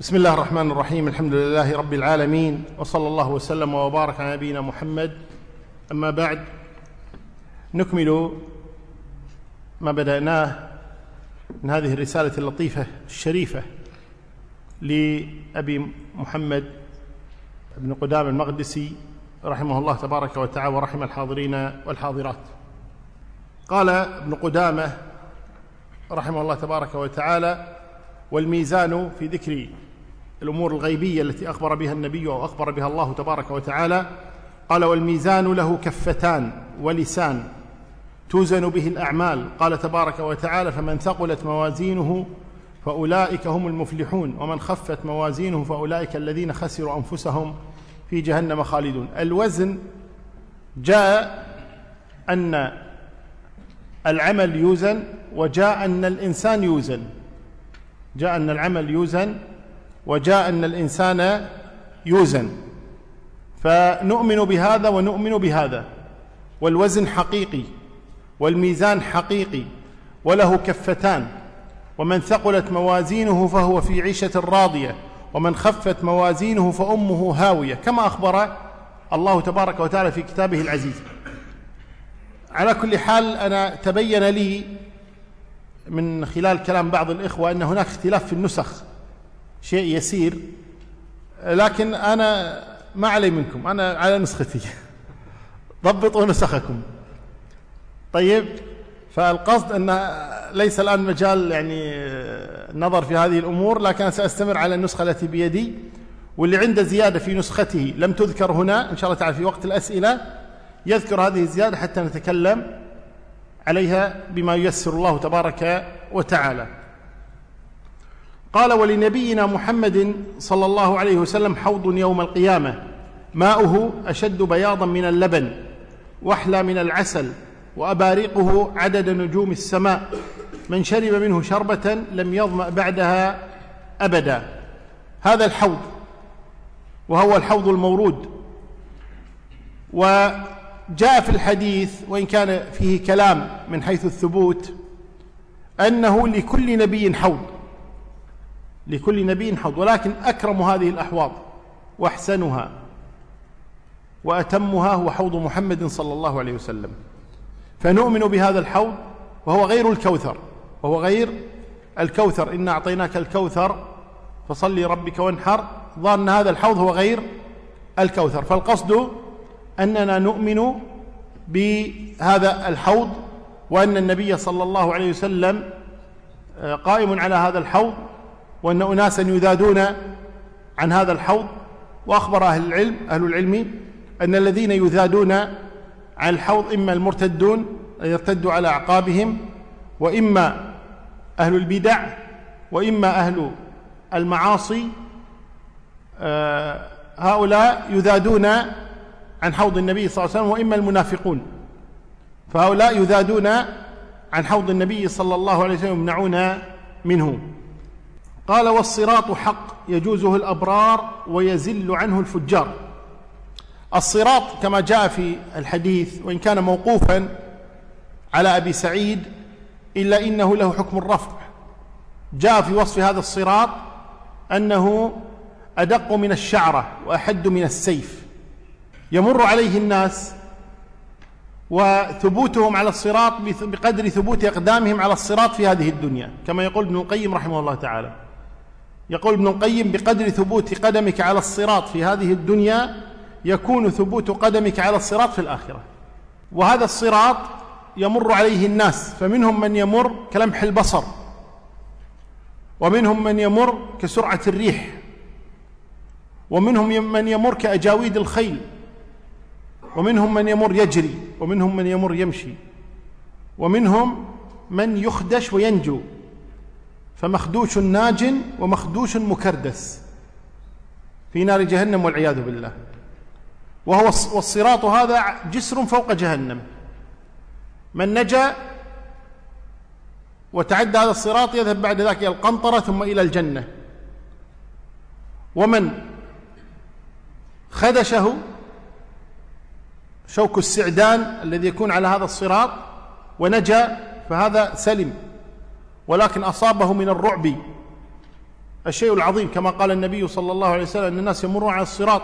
بسم الله الرحمن الرحيم الحمد لله رب العالمين وصلى الله وسلم وبارك على نبينا محمد. أما بعد نكمل ما بدأناه من هذه الرسالة اللطيفة الشريفة لأبي محمد بن قدام المقدسي رحمه الله تبارك وتعالى ورحم الحاضرين والحاضرات. قال ابن قدامة رحمه الله تبارك وتعالى والميزان في ذكر الأمور الغيبية التي أخبر بها النبي أو أخبر بها الله تبارك وتعالى قال والميزان له كفتان ولسان توزن به الأعمال. قال تبارك وتعالى فمن ثقلت موازينه فأولئك هم المفلحون ومن خفت موازينه فأولئك الذين خسروا أنفسهم في جهنم خالدون. الوزن جاء أن العمل يوزن وجاء أن الإنسان يوزن. جاء أن العمل يوزن وجاء أن الإنسان يوزن. فنؤمن بهذا ونؤمن بهذا. والوزن حقيقي والميزان حقيقي وله كفتان. ومن ثقلت موازينه فهو في عيشة راضية ومن خفت موازينه فأمه هاوية. كما أخبر الله تبارك وتعالى في كتابه العزيز. على كل حال أنا تبين لي من خلال كلام بعض الإخوة أن هناك اختلاف في النسخ. شيء يسير لكن أنا ما علي منكم أنا على نسختي. ضبطوا نسخكم. طيب فالقصد أن ليس الآن مجال يعني النظر في هذه الأمور لكن سأستمر على النسخة التي بيدي واللي عنده زيادة في نسخته لم تذكر هنا إن شاء الله تعالى في وقت الأسئلة يذكر هذه الزيادة حتى نتكلم عليها بما ييسر الله تبارك وتعالى. قال ولنبينا محمد صلى الله عليه وسلم حوض يوم القيامة. ماؤه أشد بياضا من اللبن وأحلى من العسل وأبارقه عدد نجوم السماء. من شرب منه شربة لم يظمأ بعدها أبدا. هذا الحوض وهو الحوض المورود. وجاء في الحديث وإن كان فيه كلام من حيث الثبوت أنه لكل نبي حوض. لكل نبي حوض. ولكن أكرم هذه الأحواض وأحسنها وأتمها هو حوض محمد صلى الله عليه وسلم. فنؤمن بهذا الحوض وهو غير الكوثر وهو غير الكوثر. إنا أعطيناك الكوثر فصلي ربك وانحر. ظن هذا الحوض هو غير الكوثر. فالقصد أننا نؤمن بهذا الحوض وأن النبي صلى الله عليه وسلم آه، قائم على هذا الحوض وأن أناسا يذادون عن هذا الحوض. وأخبر أهل العلم أهل العلم أن الذين يذادون عن الحوض إما المرتدون يرتدوا على أعقابهم وإما أهل البدع وإما أهل المعاصي آه، هؤلاء يذادون عن حوض النبي صلى الله عليه وسلم وإما المنافقون. فهؤلاء يذادون عن حوض النبي صلى الله عليه وسلم يمنعون منه. قال والصراط حق يجوزه الأبرار ويزل عنه الفجار. الصراط كما جاء في الحديث وإن كان موقوفا على أبي سعيد إلا إنه له حكم الرفع. جاء في وصف هذا الصراط أنه أدق من الشعرة وأحد من السيف. يمر عليه الناس وثبوتهم على الصراط بقدر ثبوت إقدامهم على الصراط في هذه الدنيا كما يقول ابن القيم رحمه الله تعالى. يقول ابن القيم بقدر ثبوت قدمك على الصراط في هذه الدنيا يكون ثبوت قدمك على الصراط في الآخرة. وهذا الصراط يمر عليه الناس فمنهم من يمر كلمح البصر ومنهم من يمر كسرعة الريح ومنهم من يمر كأجاويد الخيل ومنهم من يمر يجري ومنهم من يمر يمشي ومنهم من يخدش وينجو. فمخدوش ناج ومخدوش مكردس في نار جهنم والعياذ بالله. وهو والصراط هذا جسر فوق جهنم. من نجا وتعدى هذا الصراط يذهب بعد ذلك إلى القنطرة ثم إلى الجنة. ومن خدشه شوك السعدان الذي يكون على هذا الصراط ونجا فهذا سلم. ولكن أصابه من الرعب. الشيء العظيم كما قال النبي صلى الله عليه وسلم أن الناس يمرون على الصراط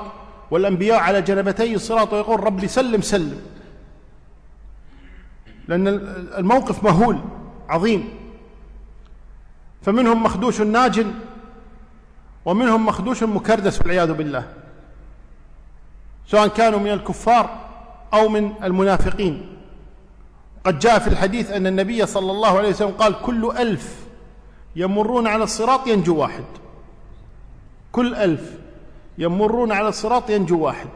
والأنبياء على جنبتي الصراط ويقول ربي سلم سلم. لأن الموقف مهول عظيم. فمنهم مخدوش ناج ومنهم مخدوش مكردس والعياذ بالله. سواء كانوا من الكفار أو من المنافقين. قد جاء في الحديث أن النبي صلى الله عليه وسلم قال كل ألف يمرون على الصراط ينجو واحد. كل ألف يمرون على الصراط ينجو واحد.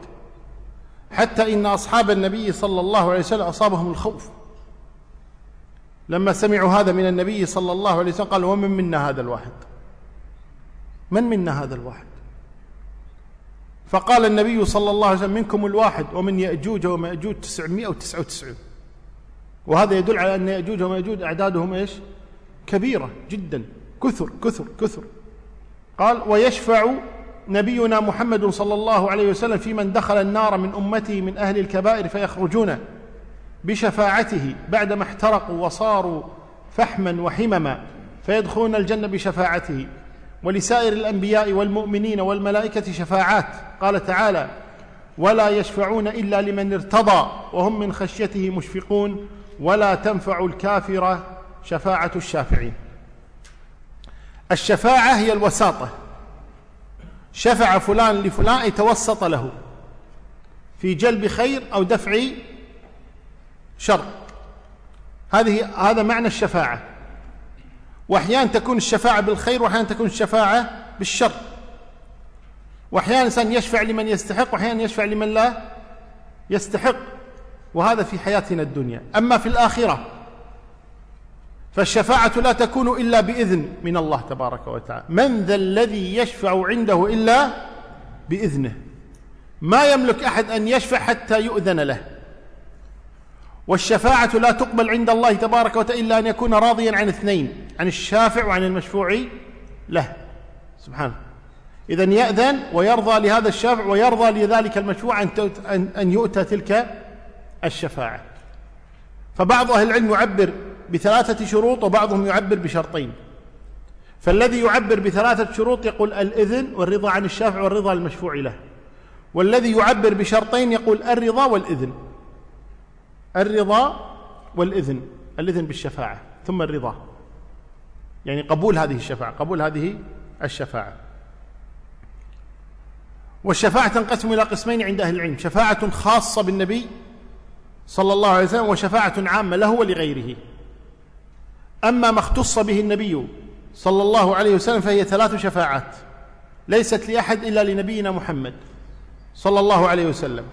حتى إن أصحاب النبي صلى الله عليه وسلم أصابهم الخوف. لما سمعوا هذا من النبي صلى الله عليه وسلم قالوا ومن منا هذا الواحد؟ من منا هذا الواحد؟ فقال النبي صلى الله عليه وسلم منكم الواحد ومن يأجوج ومأجوج تسعمائة وتسعة وتسعون. وهذا يدل على أن يأجوج ومأجوج أعدادهم إيش؟ كبيرة جدا. كثر كثر كثر. قال ويشفع نبينا محمد صلى الله عليه وسلم في من دخل النار من أمته من أهل الكبائر فيخرجون بشفاعته بعدما احترقوا وصاروا فحما وحمما فيدخلون الجنة بشفاعته. ولسائر الأنبياء والمؤمنين والملائكة شفاعات. قال تعالى ولا يشفعون إلا لمن ارتضى وهم من خشيته مشفقون. ولا تنفع الكافر شفاعة الشافعين. الشفاعة هي الوساطة. شفع فلان لفلان يتوسط له في جلب خير أو دفع شر. هذه هذا معنى الشفاعة. وأحيانا تكون الشفاعة بالخير وأحيانا تكون الشفاعة بالشر. وأحيانا الإنسان يشفع لمن يستحق وأحيانا يشفع لمن لا يستحق. وهذا في حياتنا الدنيا. أما في الآخرة فالشفاعة لا تكون إلا بإذن من الله تبارك وتعالى. من ذا الذي يشفع عنده إلا بإذنه؟ ما يملك أحد أن يشفع حتى يؤذن له. والشفاعة لا تقبل عند الله تبارك وتعالى إلا أن يكون راضيا عن اثنين عن الشافع وعن المشفوع له. سبحانه إذا يأذن ويرضى لهذا الشافع ويرضى لذلك المشفوع أن يؤتى تلك الشفاعة. فبعض أهل العلم يعبر بثلاثة شروط وبعضهم يعبر بشرطين. فالذي يعبر بثلاثة شروط يقول الإذن والرضا عن الشافع والرضا المشفوع له. والذي يعبر بشرطين يقول الرضا والإذن. الرضا والإذن الإذن بالشفاعة ثم الرضا. يعني قبول هذه الشفاعة قبول هذه الشفاعة. والشفاعة تنقسم إلى قسمين عند أهل العلم. شفاعة خاصة بالنبي صلى الله عليه وسلم وشفاعة عامة له ولغيره. أما ما اختص به النبي صلى الله عليه وسلم فهي ثلاث شفاعات ليست لأحد إلا لنبينا محمد صلى الله عليه وسلم.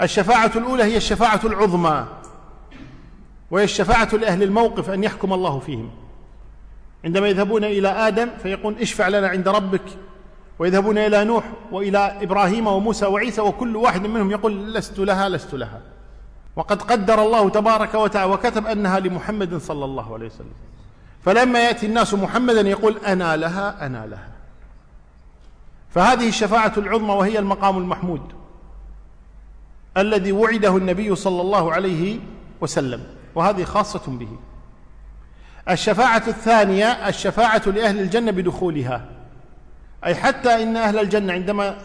الشفاعة الأولى هي الشفاعة العظمى وهي الشفاعة لأهل الموقف أن يحكم الله فيهم. عندما يذهبون إلى آدم فيقول اشفع لنا عند ربك ويذهبون إلى نوح وإلى إبراهيم وموسى وعيسى وكل واحد منهم يقول لست لها لست لها. وقد قدر الله تبارك وتعالى وكتب أنها لمحمد صلى الله عليه وسلم. فلما يأتي الناس محمدا يقول أنا لها أنا لها. فهذه الشفاعة العظمى وهي المقام المحمود الذي وعده النبي صلى الله عليه وسلم وهذه خاصة به. الشفاعة الثانية الشفاعة لأهل الجنة بدخولها أي حتى إن أهل الجنة عندما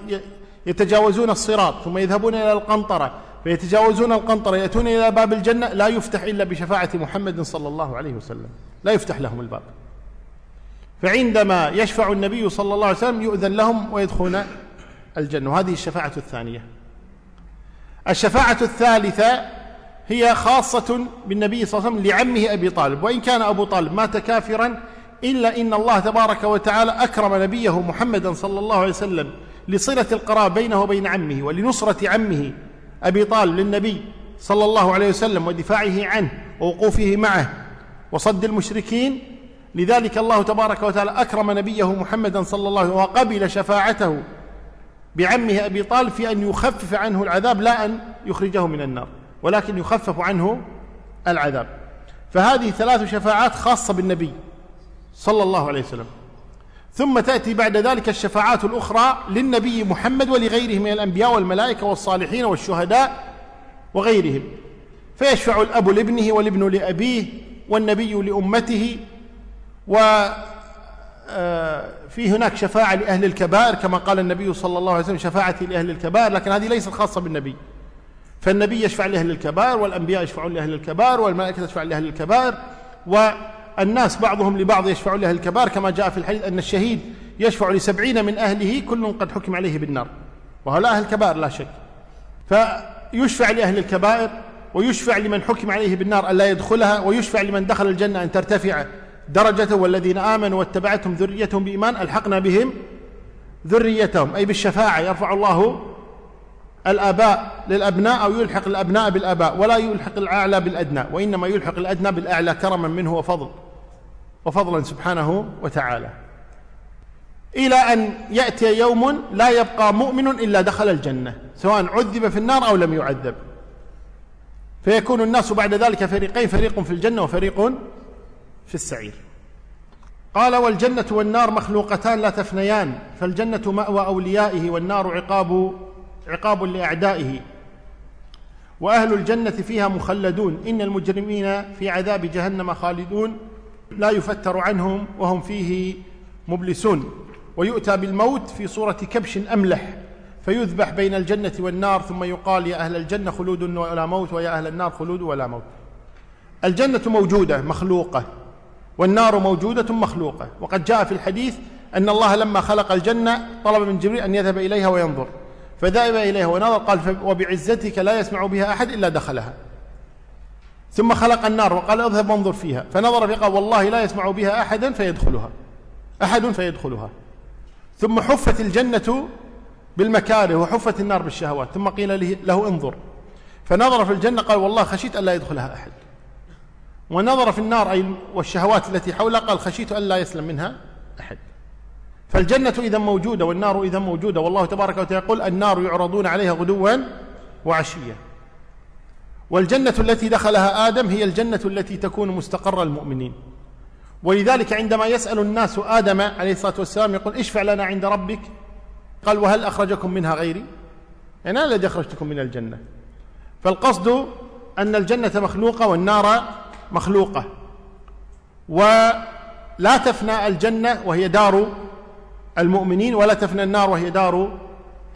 يتجاوزون الصراط ثم يذهبون إلى القنطرة فيتجاوزون القنطرة يأتون إلى باب الجنة لا يفتح إلا بشفاعة محمد صلى الله عليه وسلم. لا يفتح لهم الباب. فعندما يشفع النبي صلى الله عليه وسلم يؤذن لهم ويدخلون الجنة. وهذه الشفاعة الثانية. الشفاعة الثالثة هي خاصة بالنبي صلى الله عليه وسلم لعمه أبي طالب. وإن كان أبو طالب مات كافرا إلا إن الله تبارك وتعالى أكرم نبيه محمدا صلى الله عليه وسلم لصلة القرابة بينه وبين عمه ولنصرة عمه. أبي طالب للنبي صلى الله عليه وسلم ودفاعه عنه ووقوفه معه وصد المشركين لذلك الله تبارك وتعالى أكرم نبيه محمدا صلى الله عليه وسلم وقبل شفاعته بعمه أبي طالب في أن يخفف عنه العذاب لا أن يخرجه من النار ولكن يخفف عنه العذاب. فهذه ثلاث شفاعات خاصة بالنبي صلى الله عليه وسلم. ثم تأتي بعد ذلك الشفاعات الأخرى للنبي محمد ولغيره من الأنبياء والملائكة والصالحين والشهداء وغيرهم. فيشفع الأب لابنه والابن لأبيه والنبي لأمته آه، في هناك شفاعة لأهل الكبائر كما قال النبي صلى الله عليه وسلم شفاعتي لأهل الكبائر لكن هذه ليست خاصة بالنبي. فالنبي يشفع لأهل الكبائر والأنبياء يشفعون لأهل الكبائر والملائكة تشفع لأهل الكبائر والناس بعضهم لبعض يشفعون لأهل الكبائر كما جاء في الحديث أن الشهيد يشفع لسبعين من أهله كل قد حكم عليه بالنار. وهؤلاء أهل الكبائر لا شك. فيشفع لأهل الكبائر ويشفع لمن حكم عليه بالنار ألا يدخلها ويشفع لمن دخل الجنة أن ترتفع درجته. والذين آمنوا واتبعتهم ذريتهم بإيمان ألحقنا بهم ذريتهم أي بالشفاعة. يرفع الله الآباء للأبناء أو يلحق الأبناء بالآباء ولا يلحق الأعلى بالأدنى وإنما يلحق الأدنى بالأعلى كرما منه وفضل. وفضلا سبحانه وتعالى. إلى أن يأتي يوم لا يبقى مؤمن إلا دخل الجنة سواء عذب في النار أو لم يعذب. فيكون الناس بعد ذلك فريقين فريق في الجنة وفريق في السعير. قال والجنة والنار مخلوقتان لا تفنيان فالجنة مأوى أوليائه والنار عقاب عقاب لأعدائه. وأهل الجنة فيها مخلدون إن المجرمين في عذاب جهنم خالدون. لا يفتر عنهم وهم فيه مبلسون. ويؤتى بالموت في صورة كبش أملح فيذبح بين الجنة والنار ثم يقال يا أهل الجنة خلود ولا موت ويا أهل النار خلود ولا موت. الجنة موجودة مخلوقة والنار موجودة مخلوقة. وقد جاء في الحديث أن الله لما خلق الجنة طلب من جبريل أن يذهب إليها وينظر. فذهب إليها ونظر قال وبعزتك لا يسمع بها أحد إلا دخلها. ثم خلق النار وقال اذهب وانظر فيها. فنظر فيها قال والله لا يسمع بها أحدا فيدخلها. أحد فيدخلها. ثم حفت الجنة بالمكاره وحفت النار بالشهوات. ثم قيل له انظر. فنظر في الجنة قال والله خشيت ألا يدخلها أحد. ونظر في النار أي والشهوات التي حولها قال خشيت ألا يسلم منها أحد. فالجنة إذا موجودة والنار إذا موجودة والله تبارك وتعالى يقول النار يعرضون عليها غدوا وعشيا. والجنة التي دخلها آدم هي الجنة التي تكون مستقر المؤمنين. ولذلك عندما يسأل الناس آدم عليه الصلاة والسلام يقول اشفع لنا عند ربك قال وهل أخرجكم منها غيري؟ يعني أنا الذي أخرجتكم من الجنة. فالقصد أن الجنة مخلوقة والنار مخلوقة. ولا تفنى الجنة وهي دار المؤمنين ولا تفنى النار وهي دار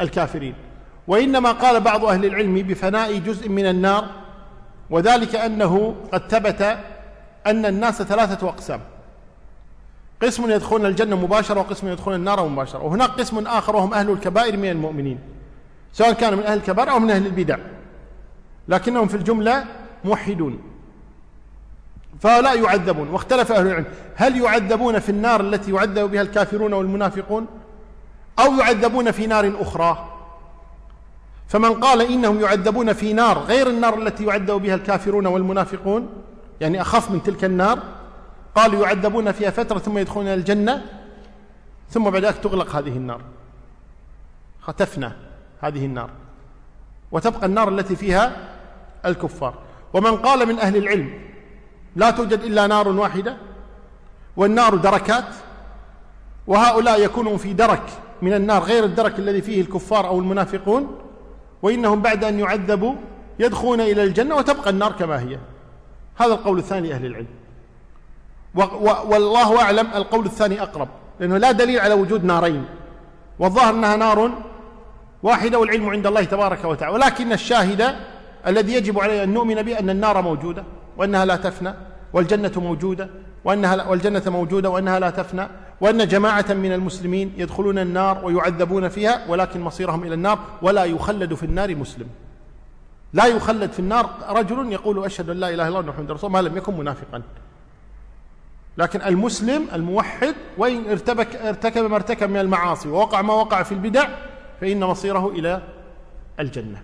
الكافرين. وإنما قال بعض أهل العلم بفناء جزء من النار وذلك أنه قد ثبت أن الناس ثلاثة أقسام. قسم يدخلون الجنة مباشرة وقسم يدخلون النار مباشرة. وهناك قسم آخر وهم أهل الكبائر من المؤمنين. سواء كانوا من أهل الكبائر أو من أهل البدع. لكنهم في الجملة موحدون. فلا يعذبون. واختلف أهل العلم. هل يعذبون في النار التي يعذب بها الكافرون والمنافقون؟ أو يعذبون في نار أخرى؟ فمن قال إنهم يعذبون في نار غير النار التي يعذب بها الكافرون والمنافقون يعني أخف من تلك النار قالوا يعذبون فيها فترة ثم يدخلون الجنة ثم بعد ذلك تغلق هذه النار. تفنى هذه النار. وتبقى النار التي فيها الكفار. ومن قال من أهل العلم لا توجد إلا نار واحدة والنار دركات وهؤلاء يكونون في درك من النار غير الدرك الذي فيه الكفار أو المنافقون وإنهم بعد أن يعذبوا يدخلون إلى الجنة وتبقى النار كما هي. هذا القول الثاني لأهل العلم. والله أعلم القول الثاني أقرب لأنه لا دليل على وجود نارين. والظاهر أنها نار واحدة والعلم عند الله تبارك وتعالى. ولكن الشاهد الذي يجب عليه أن نؤمن به أن النار موجودة وأنها لا تفنى والجنة موجودة وأنها والجنة موجودة وأنها لا تفنى. وأن جماعة من المسلمين يدخلون النار ويعذبون فيها ولكن مصيرهم إلى النار ولا يخلد في النار مسلم. لا يخلد في النار رجل يقول أشهد أن لا إله إلا الله محمد رسول ما لم يكن منافقا. لكن المسلم الموحد وإن ارتبك ارتكب ما ارتكب من المعاصي ووقع ما وقع في البدع فإن مصيره إلى الجنة.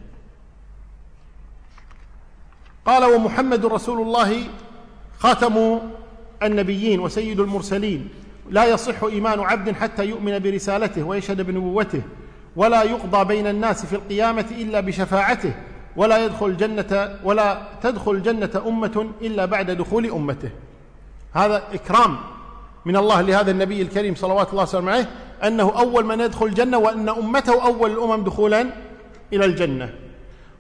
قال ومحمد رسول الله خاتم النبيين وسيد المرسلين. لا يصح إيمان عبد حتى يؤمن برسالته ويشهد بنبوته ولا يقضى بين الناس في القيامة إلا بشفاعته ولا يدخل الجنة ولا تدخل الجنة أمة إلا بعد دخول أمته. هذا إكرام من الله لهذا النبي الكريم صلوات الله وسلامه عليه أنه أول من يدخل الجنة وأن أمته أول الأمم دخولا إلى الجنة.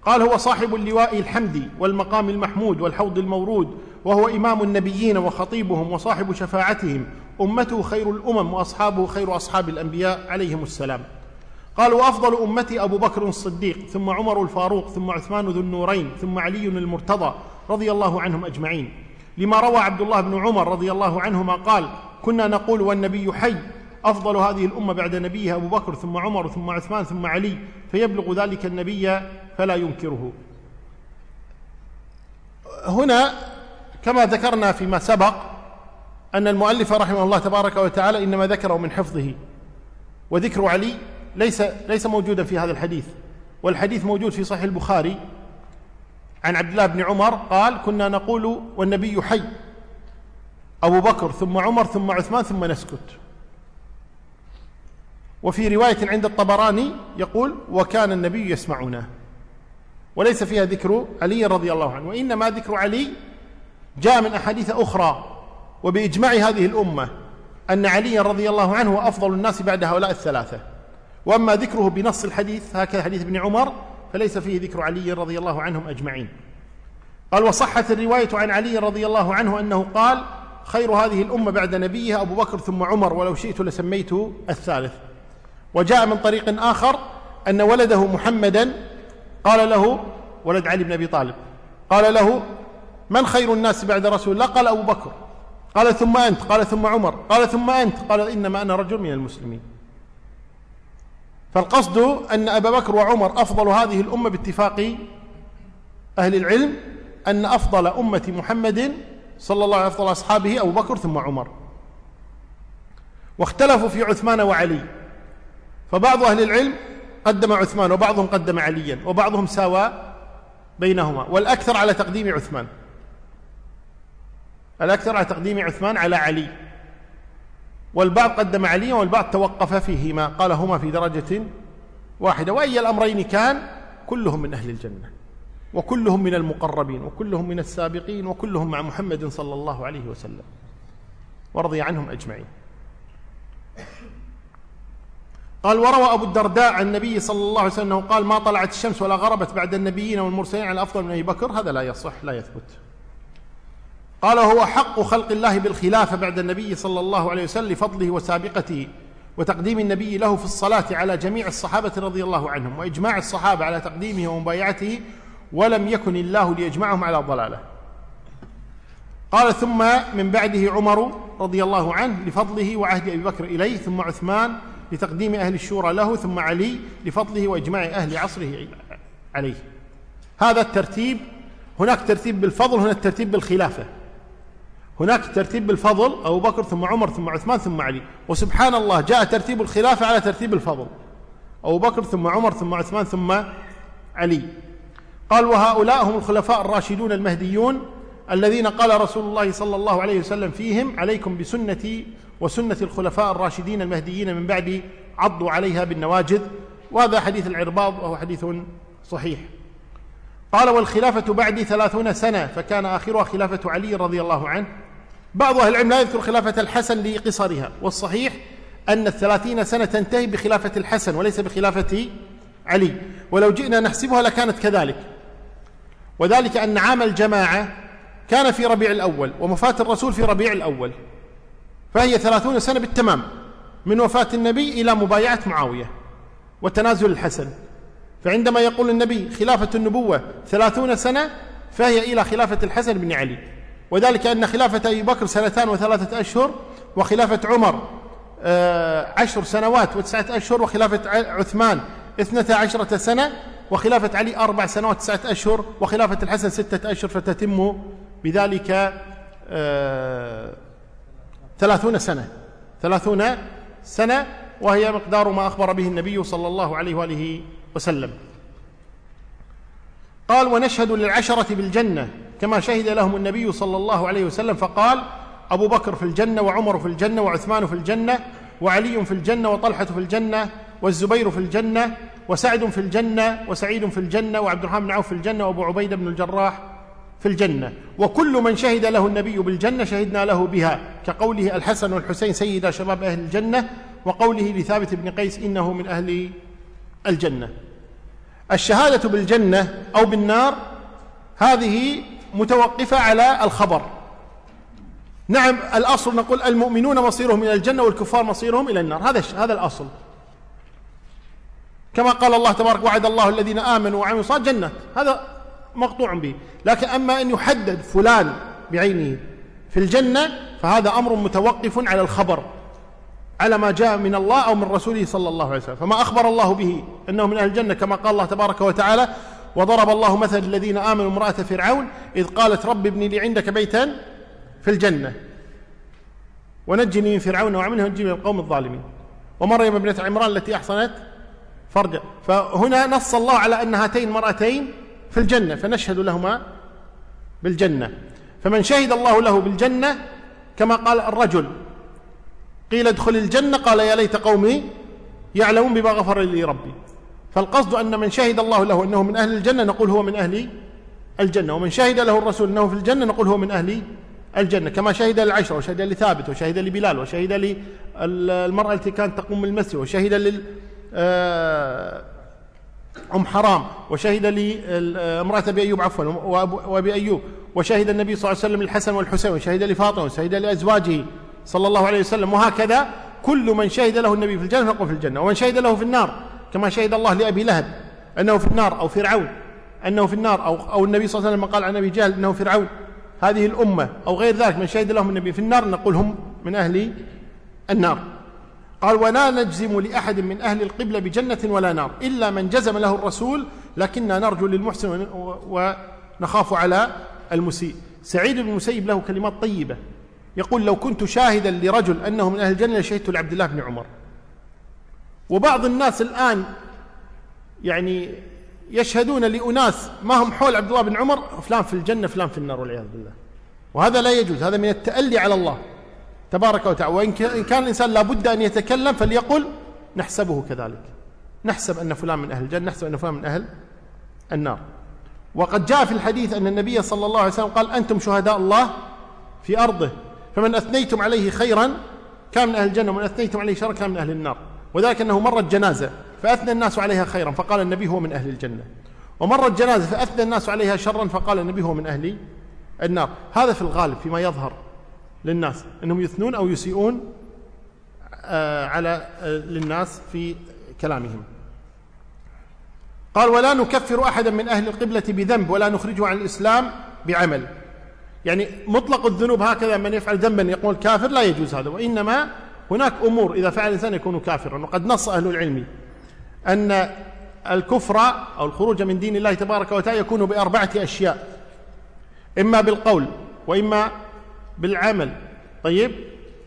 قال هو صاحب اللواء الحمدي والمقام المحمود والحوض المورود وهو إمام النبيين وخطيبهم وصاحب شفاعتهم. أمته خير الأمم وأصحابه خير أصحاب الأنبياء عليهم السلام. قال وأفضل أمتي أبو بكر الصديق ثم عمر الفاروق ثم عثمان ذو النورين ثم علي المرتضى رضي الله عنهم أجمعين. لما روى عبد الله بن عمر رضي الله عنهما قال كنا نقول والنبي حي أفضل هذه الأمة بعد نبيها أبو بكر ثم عمر ثم عثمان ثم علي فيبلغ ذلك النبي فلا ينكره. هنا كما ذكرنا فيما سبق أن المؤلف رحمه الله تبارك وتعالى إنما ذكره من حفظه وذكر علي ليس ليس موجودا في هذا الحديث والحديث موجود في صحيح البخاري. عن عبد الله بن عمر قال كنا نقول والنبي حي أبو بكر ثم عمر ثم عثمان ثم نسكت. وفي رواية عند الطبراني يقول وكان النبي يسمعنا. وليس فيها ذكر علي رضي الله عنه وإنما ذكر علي جاء من أحاديث أخرى وبإجماع هذه الأمة أن علي رضي الله عنه هو أفضل الناس بعد هؤلاء الثلاثة. وأما ذكره بنص الحديث هكذا حديث ابن عمر فليس فيه ذكر علي رضي الله عنهم أجمعين. قال وصحت الرواية عن علي رضي الله عنه أنه قال خير هذه الأمة بعد نبيها أبو بكر ثم عمر ولو شئت لسميته الثالث. وجاء من طريق آخر أن ولده محمدا قال له ولد علي بن أبي طالب قال له من خير الناس بعد رسول الله؟ قال أبو بكر. قال ثم أنت؟ قال ثم عمر. قال ثم أنت؟ قال إنما أنا رجل من المسلمين. فالقصد أن أبا بكر وعمر أفضل هذه الأمة باتفاق أهل العلم أن أفضل أمة محمد صلى الله عليه أفضل أصحابه أبو بكر ثم عمر. واختلفوا في عثمان وعلي. فبعض أهل العلم قدم عثمان وبعضهم قدم عليا وبعضهم ساوى بينهما والأكثر على تقديم عثمان. الأكثر على تقديم عثمان على علي. والبعض قدم عليا والبعض توقف فيهما. قال هما في درجة واحدة. وأي الأمرين كان كلهم من أهل الجنة. وكلهم من المقربين. وكلهم من السابقين. وكلهم مع محمد صلى الله عليه وسلم. ورضي عنهم أجمعين. قال وروى أبو الدرداء عن النبي صلى الله عليه وسلم قال ما طلعت الشمس ولا غربت بعد النبيين والمرسلين على أفضل من أبي بكر. هذا لا يصح لا يثبت. قال هو حق خلق الله بالخلافة بعد النبي صلى الله عليه وسلم لفضله وسابقته وتقديم النبي له في الصلاة على جميع الصحابة رضي الله عنهم وإجماع الصحابة على تقديمه ومبايعته ولم يكن الله ليجمعهم على ضلاله. قال ثم من بعده عمر رضي الله عنه لفضله وعهد أبي بكر إليه ثم عثمان لتقديم أهل الشورى له ثم علي لفضله وإجماع أهل عصره عليه. هذا الترتيب هناك ترتيب بالفضل هناك ترتيب بالخلافة. هناك ترتيب بالفضل أبو بكر ثم عمر ثم عثمان ثم علي. وسبحان الله جاء ترتيب الخلافة على ترتيب الفضل. أبو بكر ثم عمر ثم عثمان ثم علي. قال وهؤلاء هم الخلفاء الراشدون المهديون الذين قال رسول الله صلى الله عليه وسلم فيهم عليكم بسنتي وسنة الخلفاء الراشدين المهديين من بعد عضوا عليها بالنواجذ وهذا حديث العرباض وهو حديث صحيح. قال والخلافة بعدي ثلاثون سنة فكان آخرها خلافة علي رضي الله عنه بعض أهل العلم لا يذكر خلافة الحسن لقصرها والصحيح أن الثلاثين سنة تنتهي بخلافة الحسن وليس بخلافة علي. ولو جئنا نحسبها لكانت كذلك. وذلك أن عام الجماعة كان في ربيع الأول ومفاة الرسول في ربيع الأول فهي ثلاثون سنة بالتمام من وفاة النبي إلى مبايعة معاوية وتنازل الحسن. فعندما يقول النبي خلافة النبوة ثلاثون سنة فهي إلى خلافة الحسن بن علي. وذلك أن خلافة أبي بكر سنتان وثلاثة أشهر وخلافة عمر آه، عشر سنوات وتسعة أشهر وخلافة عثمان اثنتا عشرة سنة وخلافة علي أربع سنوات تسعة أشهر وخلافة الحسن ستة أشهر فتتم بذلك آه، ثلاثون سنة. ثلاثون سنة وهي مقدار ما أخبر به النبي صلى الله عليه وآله وسلم. قال ونشهد للعشرة بالجنة كما شهد لهم النبي صلى الله عليه وسلم فقال أبو بكر في الجنة وعمر في الجنة وعثمان في الجنة وعلي في الجنة وطلحة في الجنة والزبير في الجنة وسعد في الجنة وسعيد في الجنة وعبد الرحمن بن عوف في الجنة وأبو عبيدة بن الجراح في الجنة. وكل من شهد له النبي بالجنة شهدنا له بها كقوله الحسن والحسين سيدا شباب أهل الجنة وقوله لثابت بن قيس إنه من أهل الجنة. الشهادة بالجنة أو بالنار هذه متوقفة على الخبر. نعم الأصل نقول المؤمنون مصيرهم إلى الجنة والكفار مصيرهم إلى النار. هذا هذا الأصل. كما قال الله تبارك وعد الله الذين آمنوا وعملوا الصالحات جنات هذا مقطوع به. لكن أما أن يحدد فلان بعينه في الجنة فهذا أمر متوقف على الخبر على ما جاء من الله أو من رسوله صلى الله عليه وسلم. فما أخبر الله به أنه من أهل الجنة كما قال الله تبارك وتعالى وضرب الله مثل الذين آمنوا امرأة فرعون إذ قالت رب ابني لي عندك بيتا في الجنة. ونجني من فرعون وعمله ونجني من القوم الظالمين. ومريم ابنة عمران التي أحصنت فرجا فهنا نص الله على أن هاتين المرأتين في الجنة فنشهد لهما بالجنة. فمن شهد الله له بالجنة كما قال الرجل قيل ادخل الجنة قال يا ليت قومي يعلمون بما غفر لي ربي. فالقصد أن من شهد الله له أنه من أهل الجنة نقول هو من أهل الجنة ومن شهد له الرسول أنه في الجنة نقول هو من أهل الجنة كما شهد للعشرة وشهد لثابت وشهد لبلال وشهد للمرأة التي كانت تقوم المسجد وشهد لل آه، أم حرام وشهد لامرأة أبي أيوب عفوا وأبي أيوب وشهد النبي صلى الله عليه وسلم الحسن والحسين وشهد لفاطمة وشهد لأزواجه صلى الله عليه وسلم وهكذا كل من شهد له النبي في الجنة فهو في الجنة ومن شهد له في النار كما شهد الله لأبي لهب أنه في النار أو فرعون أنه في النار أو, أو النبي صلى الله عليه وسلم قال عن أبي جهل أنه فرعون. هذه الأمة أو غير ذلك من شهد لهم النبي في النار نقول هم من أهل النار. قال ولا نجزم لأحد من أهل القبلة بجنة ولا نار إلا من جزم له الرسول لكننا نرجو للمحسن ونخاف على المسيء. سعيد بن المسيب له كلمات طيبة يقول لو كنت شاهدا لرجل أنه من أهل الجنة لشهدت لعبد الله بن عمر. وبعض الناس الآن يعني يشهدون لأناس ما هم حول عبد الله بن عمر فلان في الجنة فلان في النار والعياذ بالله. وهذا لا يجوز هذا من التألي على الله تبارك وتعالى. وإن كان الإنسان لابد أن يتكلم فليقل نحسبه كذلك. نحسب أن فلان من أهل الجنة نحسب أن فلان من أهل النار. وقد جاء في الحديث أن النبي صلى الله عليه وسلم قال أنتم شهداء الله في أرضه فمن أثنيتم عليه خيرا كان من أهل الجنة ومن أثنيتم عليه شرا كان من أهل النار. وذلك أنه مرت جنازة فأثنى الناس عليها خيرا فقال النبي هو من أهل الجنة. ومرت جنازة فأثنى الناس عليها شرا فقال النبي هو من أهل النار. هذا في الغالب فيما يظهر للناس أنهم يثنون أو يسيئون آه، على آه، للناس في كلامهم. قال ولا نكفر أحدا من أهل القبلة بذنب ولا نخرجه عن الإسلام بعمل. يعني مطلق الذنوب هكذا من يفعل ذنبا يقول كافر لا يجوز هذا. وإنما هناك أمور إذا فعل الإنسان يكون كافرا. وقد نص أهل العلم أن الكفر أو الخروج من دين الله تبارك وتعالى يكون بأربعة أشياء. إما بالقول وإما بالعمل. طيب؟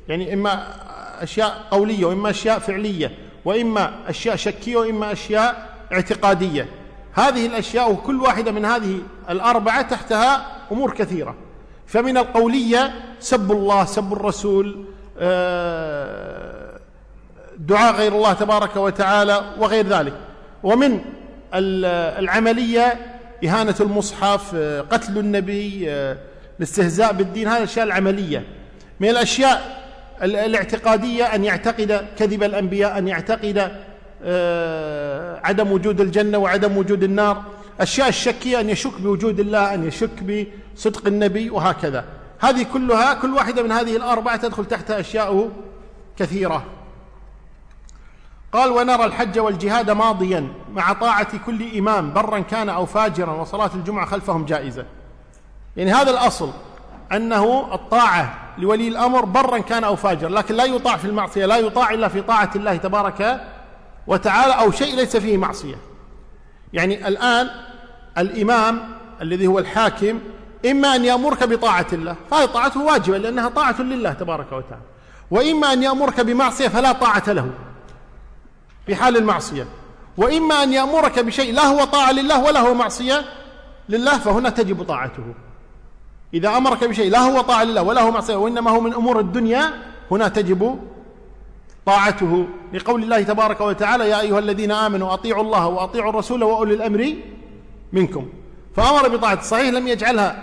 يعني إما أشياء قولية وإما أشياء فعلية وإما أشياء شكية وإما أشياء اعتقادية. هذه الأشياء وكل واحدة من هذه الأربعة تحتها أمور كثيرة. فمن القولية سب الله سب الرسول دعاء غير الله تبارك وتعالى وغير ذلك. ومن العملية إهانة المصحف آه، قتل النبي آه، الاستهزاء بالدين هذه الأشياء العملية. من الأشياء الاعتقادية أن يعتقد كذب الأنبياء أن يعتقد عدم وجود الجنة وعدم وجود النار. أشياء الشكية أن يشك بوجود الله أن يشك بصدق النبي وهكذا. هذه كلها كل واحدة من هذه الأربعة تدخل تحتها أشياء كثيرة. قال ونرى الحج والجهاد ماضيا مع طاعة كل إمام برا كان أو فاجرا وصلاة الجمعة خلفهم جائزة. يعني هذا الأصل أنه الطاعة لولي الأمر برا كان أو فاجرا لكن لا يطاع في المعصية لا يطاع إلا في طاعة الله تبارك وتعالى أو شيء ليس فيه معصية. يعني الآن الإمام الذي هو الحاكم إما أن يأمرك بطاعة الله فهذه طاعته واجبة لأنها طاعة لله تبارك وتعالى. وإما أن يأمرك بمعصية فلا طاعة له في حال المعصية. وإما أن يأمرك بشيء لا هو طاعة لله ولا هو معصية لله فهنا تجب طاعته. إذا أمرك بشيء لا هو طاعة لله ولا هو معصية وإنما هو من أمور الدنيا هنا تجب طاعته. لقول الله تبارك وتعالى يا أيها الذين آمنوا أطيعوا الله وأطيعوا الرسول وأولي الأمر منكم. فأمر بطاعة صحيح لم يجعلها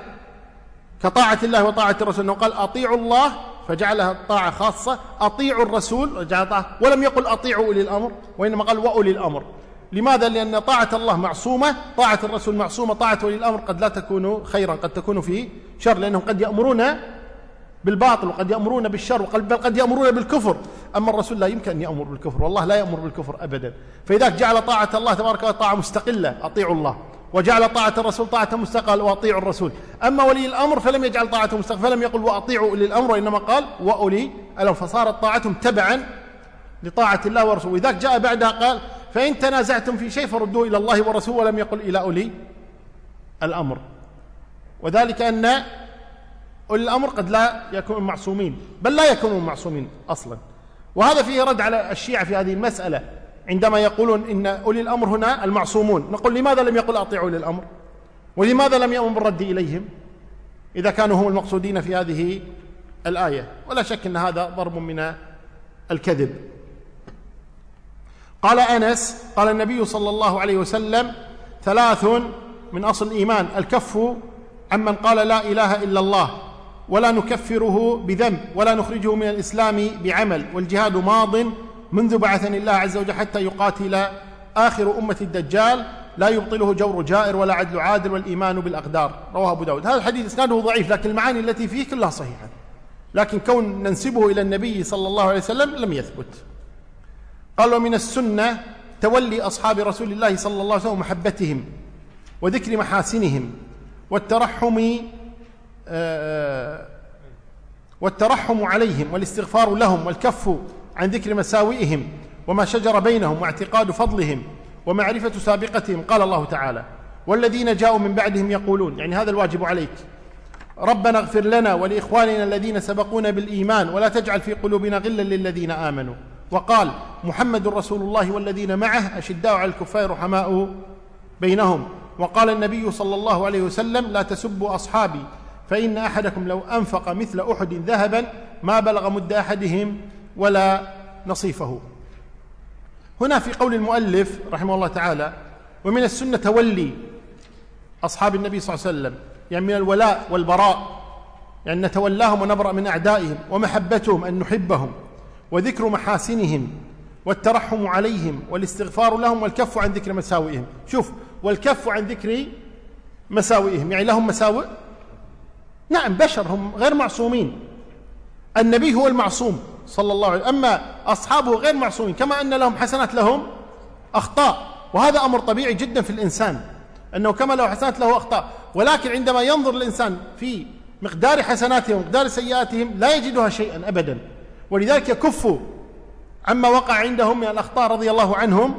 كطاعة الله وطاعة الرسول أنه قال أطيعوا الله فجعلها طاعة خاصة أطيعوا الرسول وجعل طاعة ولم يقل أطيعوا أولي الأمر وإنما قال وأولي الأمر. لماذا؟ لأن طاعة الله معصومة طاعة الرسول معصومة طاعة أولي الأمر قد لا تكون خيرا قد تكون في شر لأنهم قد يأمرون بالباطل وقد يأمرون بالشر بل قد يأمرون بالكفر. أما الرسول لا يمكن أن يأمر بالكفر والله لا يأمر بالكفر أبدا. فإذا جعل طاعة الله تبارك وتعالى طاعة مستقلة أطيعوا الله. وجعل طاعة الرسول طاعة مستقلة وأطيعوا الرسول. أما ولي الأمر فلم يجعل طاعته مستقلة فلم يقل وأطيعوا أولي الأمر وإنما قال وأولي الأمر. فصارت طاعتهم تبعا لطاعة الله ورسوله. وإذا جاء بعدها قال فإن تنازعتم في شيء فردوه إلى الله ورسوله. ولم يقل إلى أولي الأمر. وذلك أن أولي الأمر قد لا يكونوا معصومين بل لا يكونوا معصومين أصلا. وهذا فيه رد على الشيعة في هذه المسألة. عندما يقولون إن أولي الأمر هنا المعصومون نقول لماذا لم يقل أطيعوا أولي الأمر؟ ولماذا لم يأمر بالرد إليهم؟ إذا كانوا هم المقصودين في هذه الآية. ولا شك أن هذا ضرب من الكذب. قال أنس قال النبي صلى الله عليه وسلم ثلاث من أصل الإيمان الكف عمن قال لا إله إلا الله ولا نكفره بذنب ولا نخرجه من الإسلام بعمل والجهاد ماض منذ بعثني الله عز وجل حتى يقاتل آخر أمة الدجال لا يبطله جور جائر ولا عدل عادل والإيمان بالأقدار. رواه أبو داود. هذا الحديث إسناده ضعيف لكن المعاني التي فيه كلها صحيحة. لكن كون ننسبه إلى النبي صلى الله عليه وسلم لم يثبت. قال ومن السنة تولي أصحاب رسول الله صلى الله عليه وسلم محبتهم وذكر محاسنهم والترحم آه، والترحم عليهم والاستغفار لهم والكف عن ذكر مساوئهم وما شجر بينهم واعتقاد فضلهم ومعرفة سابقتهم قال الله تعالى والذين جاءوا من بعدهم يقولون يعني هذا الواجب عليك. ربنا اغفر لنا ولإخواننا الذين سبقونا بالإيمان ولا تجعل في قلوبنا غلا للذين آمنوا. وقال محمد رسول الله والذين معه أشداء على الكفار رحماء بينهم. وقال النبي صلى الله عليه وسلم لا تسبوا أصحابي فإن أحدكم لو أنفق مثل أحد ذهبا ما بلغ مد أحدهم ولا نصيفه. هنا في قول المؤلف رحمه الله تعالى ومن السنة تولي أصحاب النبي صلى الله عليه وسلم. يعني من الولاء والبراء. يعني نتولاهم ونبرأ من أعدائهم ومحبتهم أن نحبهم وذكر محاسنهم والترحم عليهم والاستغفار لهم والكف عن ذكر مساوئهم. شوف والكف عن ذكر مساوئهم يعني لهم مساوئ؟ نعم بشر هم غير معصومين. النبي هو المعصوم. صلى الله عليه وسلم. أما أصحابه غير معصومين كما أن لهم حسنات لهم أخطاء. وهذا أمر طبيعي جدا في الإنسان أنه كما له حسنات له أخطاء. ولكن عندما ينظر الإنسان في مقدار حسناتهم ومقدار سيئاتهم لا يجدها شيئا أبدا. ولذلك يكفوا عما وقع عندهم من الأخطاء رضي الله عنهم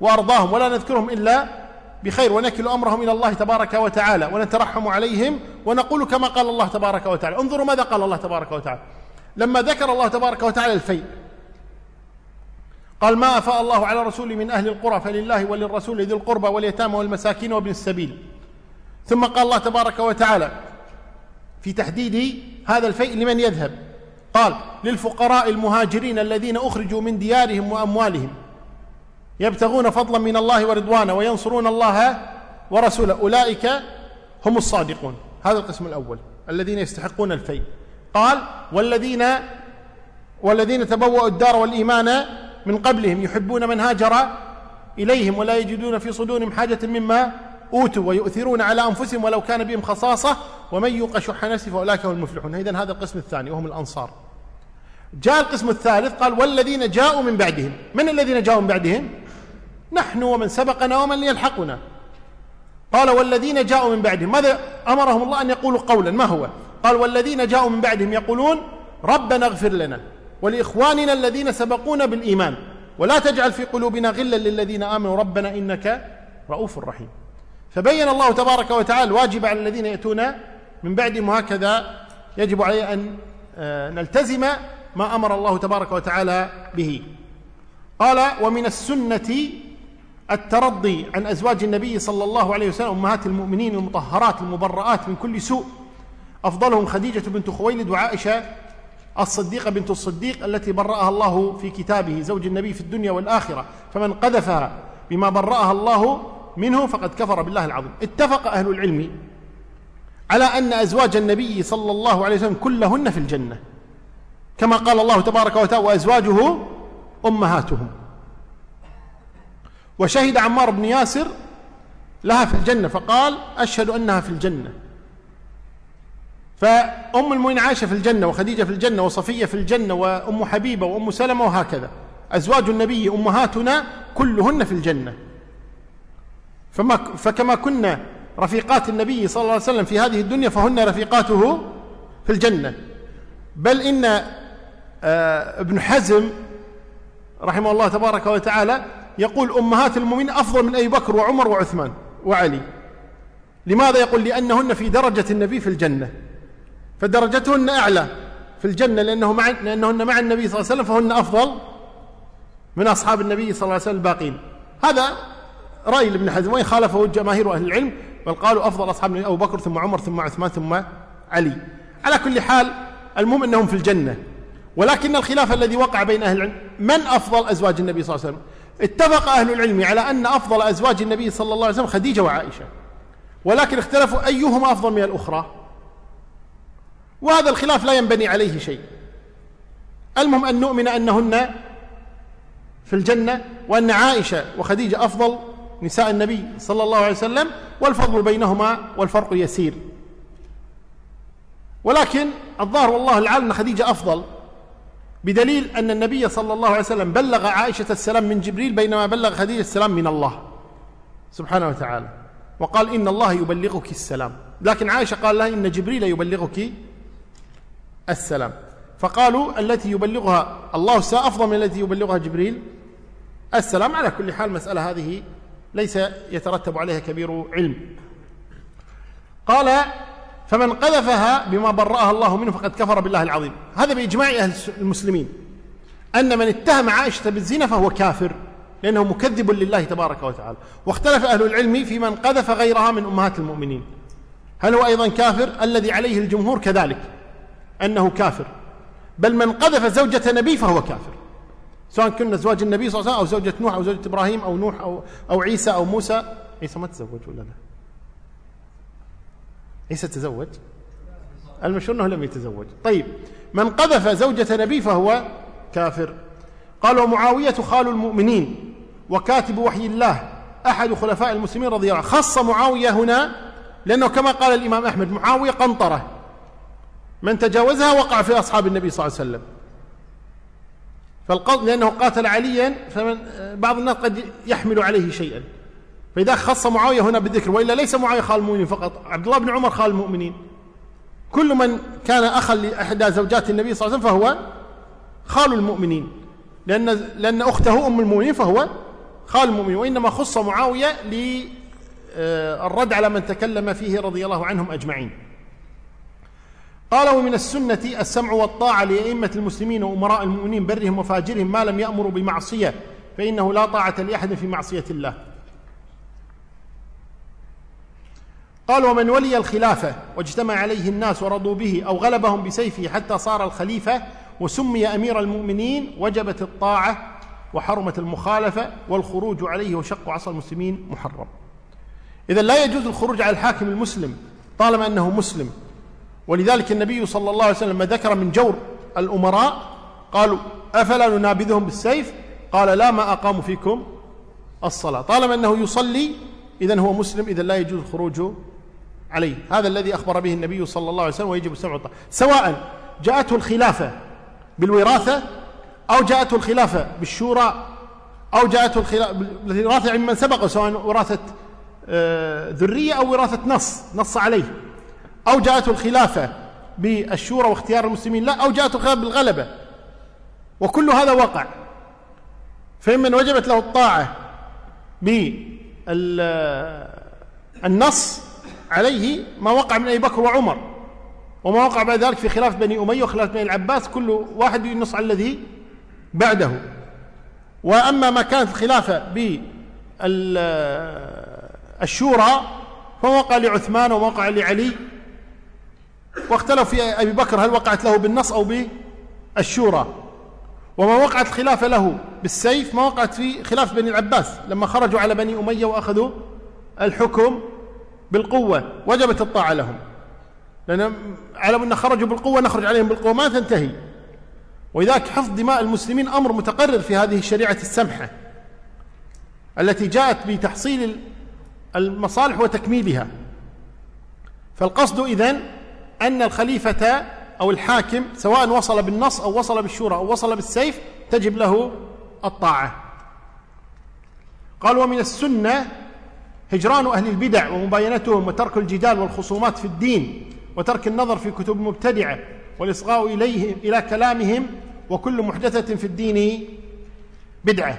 وأرضاهم. ولا نذكرهم إلا بخير ونكل أمرهم إلى الله تبارك وتعالى ونترحم عليهم ونقول كما قال الله تبارك وتعالى. انظروا ماذا قال الله تبارك وتعالى. لما ذكر الله تبارك وتعالى الفيء قال ما أفاء الله على رسول من أهل القرى فلله وللرسول ذي القربى واليتامى والمساكين وابن السبيل. ثم قال الله تبارك وتعالى في تحديد هذا الفيء لمن يذهب. قال للفقراء المهاجرين الذين أخرجوا من ديارهم وأموالهم. يبتغون فضلا من الله ورضوانه وينصرون الله ورسوله. أولئك هم الصادقون. هذا القسم الأول. الذين يستحقون الفيء قال والذين والذين تبوأوا الدار والإيمان من قبلهم يحبون من هاجر إليهم ولا يجدون في صدورهم حاجة مما أوتوا ويؤثرون على أنفسهم ولو كان بهم خصاصة ومن يوق شح نفسه فأولئك هم المفلحون. إذن هذا القسم الثاني وهم الأنصار. جاء القسم الثالث قال والذين جاءوا من بعدهم. من الذين جاءوا من بعدهم؟ نحن ومن سبقنا ومن يلحقنا قال والذين جاءوا من بعدهم. ماذا أمرهم الله أن يقولوا قولا؟ ما هو؟ قال والذين جاءوا من بعدهم يقولون ربنا اغفر لنا ولإخواننا الذين سبقونا بالإيمان ولا تجعل في قلوبنا غلا للذين آمنوا ربنا إنك رؤوف رحيم. فبين الله تبارك وتعالى الواجب على الذين يأتون من بعدهم وهكذا يجب عليه أن آه، نلتزم ما أمر الله تبارك وتعالى به. قال ومن السنة الترضي عن أزواج النبي صلى الله عليه وسلم أمهات المؤمنين المطهرات المبرآت من كل سوء. أفضلهم خديجة بنت خويلد وعائشة الصديقة بنت الصديق التي برأها الله في كتابه زوج النبي في الدنيا والآخرة. فمن قذفها بما برأها الله منه فقد كفر بالله العظيم. اتفق أهل العلم على أن أزواج النبي صلى الله عليه وسلم كلهن في الجنة. كما قال الله تبارك وتعالى وأزواجه أمهاتهم. وشهد عمار بن ياسر لها في الجنة فقال أشهد أنها في الجنة. فأم المؤمنين عائشة في الجنة وخديجة في الجنة وصفية في الجنة وأم حبيبة وأم سلمة وهكذا. أزواج النبي أمهاتنا كلهن في الجنة. فما فكما كنا رفيقات النبي صلى الله عليه وسلم في هذه الدنيا فهن رفيقاته في الجنة. بل إن آه، ابن حزم رحمه الله تبارك وتعالى يقول أمهات المؤمنين أفضل من أبي بكر وعمر وعثمان وعلي. لماذا يقول؟ لأنهن في درجة النبي في الجنة. فدرجتهن أعلى في الجنة لأنه مع لأنهن مع النبي صلى الله عليه وسلم فهن أفضل من أصحاب النبي صلى الله عليه وسلم الباقين. هذا رأي لابن حزم وإن خالفه جماهير أهل العلم بل قالوا أفضل أصحاب النبي أبو بكر ثم عمر ثم عثمان ثم علي. على كل حال المهم أنهم في الجنة. ولكن الخلاف الذي وقع بين أهل العلم من أفضل أزواج النبي صلى الله عليه وسلم؟ اتفق أهل العلم على أن أفضل أزواج النبي صلى الله عليه وسلم خديجة وعائشة. ولكن اختلفوا أيهما أفضل من الأخرى. وهذا الخلاف لا ينبني عليه شيء. المهم أن نؤمن أنهن في الجنة وأن عائشة وخديجة أفضل نساء النبي صلى الله عليه وسلم والفضل بينهما والفرق يسير. ولكن الظاهر والله العالم أن خديجة أفضل بدليل أن النبي صلى الله عليه وسلم بلغ عائشة السلام من جبريل بينما بلغ خديجة السلام من الله سبحانه وتعالى. وقال إن الله يبلغك السلام. لكن عائشة قال لها إن جبريل يبلغك السلام. فقالوا التي يبلغها الله أفضل من التي يبلغها جبريل. السلام. على كل حال المسألة هذه ليس يترتب عليها كبير علم. قال فمن قذفها بما برأها الله منه فقد كفر بالله العظيم. هذا بإجماع أهل المسلمين. أن من اتهم عائشة بالزنا فهو كافر لأنه مكذب لله تبارك وتعالى. واختلف أهل العلم في من قذف غيرها من أمهات المؤمنين. هل هو أيضا كافر؟ الذي عليه الجمهور كذلك. أنه كافر. بل من قذف زوجة نبي فهو كافر. سواء كنا زواج النبي صلى الله عليه وسلم أو زوجة نوح أو زوجة إبراهيم أو نوح أو, أو عيسى أو موسى. عيسى ما تزوج ولا لا؟ عيسى تزوج؟ المشهور أنه لم يتزوج. طيب من قذف زوجة نبي فهو كافر. قال ومعاوية خال المؤمنين وكاتب وحي الله أحد خلفاء المسلمين رضي الله عنه خص معاوية هنا لأنه كما قال الإمام أحمد معاوية قنطرة. من تجاوزها وقع في أصحاب النبي صلى الله عليه وسلم. فالقصد لأنه قاتل عليا فمن بعض الناس قد يحمل عليه شيئا. فإذا خص معاوية هنا بالذكر وإلا ليس معاوية خال المؤمنين فقط عبد الله بن عمر خال المؤمنين. كل من كان أخا لإحدى زوجات النبي صلى الله عليه وسلم فهو خال المؤمنين. لأن, لأن أخته أم المؤمنين فهو خال المؤمنين وإنما خص معاوية للرد على من تكلم فيه رضي الله عنهم أجمعين. قال ومن السنة السمع والطاعة لأئمة المسلمين وأمراء المؤمنين برهم وفاجرهم ما لم يأمروا بمعصية فإنه لا طاعة لأحد في معصية الله. قال ومن ولي الخلافة واجتمع عليه الناس ورضوا به أو غلبهم بسيفه حتى صار الخليفة وسمي أمير المؤمنين وجبت الطاعة وحرمت المخالفة والخروج عليه وشق عصا المسلمين محرم. إذا لا يجوز الخروج على الحاكم المسلم طالما أنه مسلم. ولذلك النبي صلى الله عليه وسلم ذكر من جور الأمراء قالوا أفلا ننابذهم بالسيف؟ قال لا ما أقاموا فيكم الصلاة. طالما أنه يصلي إذن هو مسلم إذا لا يجوز الخروج عليه. هذا الذي أخبر به النبي صلى الله عليه وسلم ويجب السمع سواء جاءته الخلافة بالوراثة أو جاءته الخلافة بالشورى أو جاءته الوراثة يعني من سبق سواء وراثة آه، ذرية أو وراثة نص نص عليه. أو جاءته الخلافة بالشورى واختيار المسلمين. لا أو جاءته الخلافة بالغلبة. وكل هذا وقع. فمن وجبت له الطاعة بالنص عليه ما وقع من أبي بكر وعمر. وما وقع بعد ذلك في خلاف بني أمية وخلاف بني العباس. كل واحد ينص على الذي بعده. وأما ما كانت الخلافة بالشورى فوقع لعثمان ووقع لعلي. واختلف في أبي بكر هل وقعت له بالنص أو بالشورى. وما وقعت الخلافة له بالسيف ما وقعت في خلاف بني العباس. لما خرجوا على بني أمية وأخذوا الحكم بالقوة وجبت الطاعة لهم. لأن علم أن خرجوا بالقوة نخرج عليهم بالقوة ما تنتهي. ولذلك حفظ دماء المسلمين أمر متقرر في هذه الشريعة السمحة التي جاءت بتحصيل المصالح وتكميلها. فالقصد إذن أن الخليفة أو الحاكم سواء وصل بالنص أو وصل بالشورى أو وصل بالسيف تجب له الطاعة. قال ومن السنة هجران أهل البدع ومباينتهم وترك الجدال والخصومات في الدين وترك النظر في كتب مبتدعة والإصغاء إليهم إلى كلامهم وكل محدثة في الدين بدعة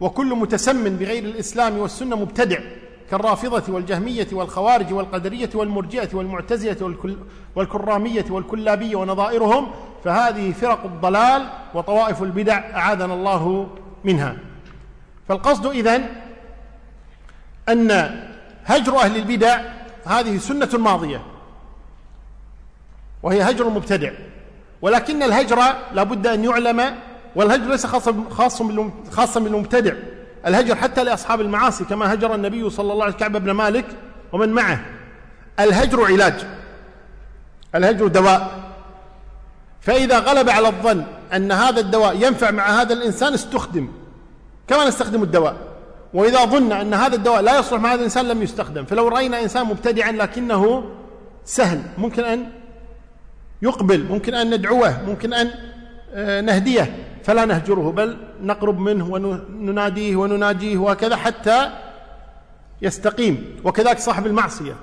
وكل متسم بغير الإسلام والسنة مبتدع كالرافضة والجهمية والخوارج والقدرية والمرجئة والمعتزلة والكرامية والكلابية ونظائرهم فهذه فرق الضلال وطوائف البدع أعاذنا الله منها. فالقصد إذن أن هجر أهل البدع هذه سنة ماضية وهي هجر المبتدع ولكن الهجر لابد أن يعلم والهجر ليس خاصا خاصا بالمبتدع. الهجر حتى لأصحاب المعاصي كما هجر النبي صلى الله عليه وسلم كعب بن مالك ومن معه. الهجر علاج. الهجر دواء. فإذا غلب على الظن أن هذا الدواء ينفع مع هذا الإنسان استخدم. كما نستخدم الدواء. وإذا ظن أن هذا الدواء لا يصلح مع هذا الإنسان لم يستخدم. فلو رأينا إنسان مبتدعا لكنه سهل ممكن أن يقبل ممكن أن ندعوه ممكن أن آه، نهديه. فلا نهجره بل نقرب منه ونناديه ونناجيه وهكذا حتى يستقيم. وكذلك صاحب المعصية.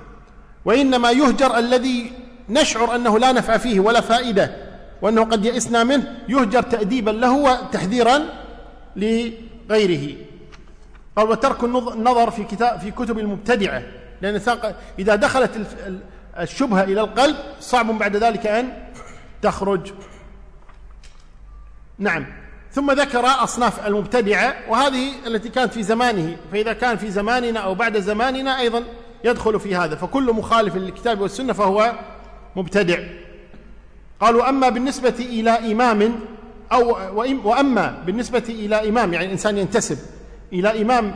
وإنما يهجر الذي نشعر أنه لا نفع فيه ولا فائدة وأنه قد يئسنا منه يهجر تأديبا له وتحذيرا لغيره. قال وترك النظر في كتاب في كتب المبتدعة. لأن إذا دخلت الشبهة إلى القلب صعب بعد ذلك أن تخرج. نعم. ثم ذكر أصناف المبتدعة وهذه التي كانت في زمانه. فإذا كان في زماننا أو بعد زماننا أيضا يدخل في هذا. فكل مخالف للكتاب والسنة فهو مبتدع. قالوا أما بالنسبة إلى إمام أو وأما بالنسبة إلى إمام يعني إنسان ينتسب إلى إمام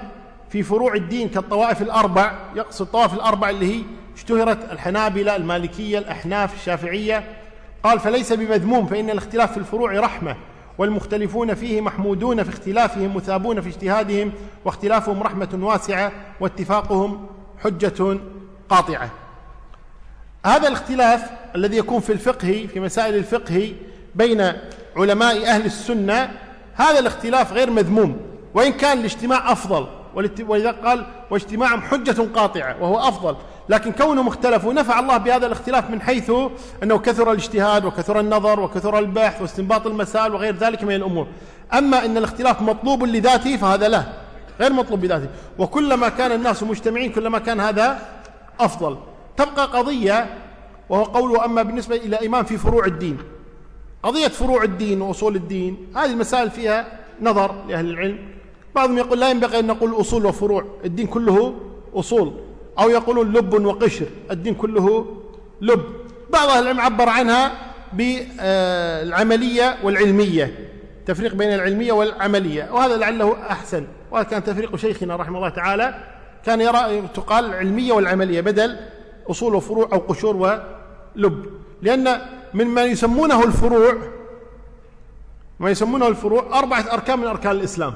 في فروع الدين كالطوائف الأربع يقصد الطوائف الأربع اللي هي اشتهرت الحنابلة المالكية الأحناف الشافعية. قال فليس بمذموم فإن الاختلاف في الفروع رحمة. والمختلفون فيه محمودون في اختلافهم مثابون في اجتهادهم واختلافهم رحمة واسعة واتفاقهم حجة قاطعة. هذا الاختلاف الذي يكون في الفقه في مسائل الفقه بين علماء أهل السنة هذا الاختلاف غير مذموم. وإن كان الاجتماع أفضل ولذا قال واجتماعهم حجة قاطعة وهو أفضل. لكن كونهم اختلفوا نفع الله بهذا الاختلاف من حيث أنه كثر الاجتهاد وكثر النظر وكثر البحث واستنباط المسائل وغير ذلك من الأمور. أما أن الاختلاف مطلوب لذاته فهذا لا غير مطلوب بذاته. وكلما كان الناس مجتمعين كلما كان هذا أفضل. تبقى قضية وهو قوله أما بالنسبة إلى إمام في فروع الدين. قضية فروع الدين وأصول الدين هذه المسائل فيها نظر لأهل العلم. بعضهم يقول لا ينبغي أن نقول أصول وفروع الدين كله أصول. أو يقولون لب وقشر. الدين كله لب. بعض أهل العلم عبر عنها بالعملية والعلمية تفريق بين العلمية والعملية وهذا لعله أحسن. وهذا كان تفريق شيخنا رحمه الله تعالى كان يرى تقال العلمية والعملية بدل أصول وفروع أو قشور ولب. لأن من ما يسمونه الفروع ما يسمونه الفروع أربعة أركان من أركان الإسلام.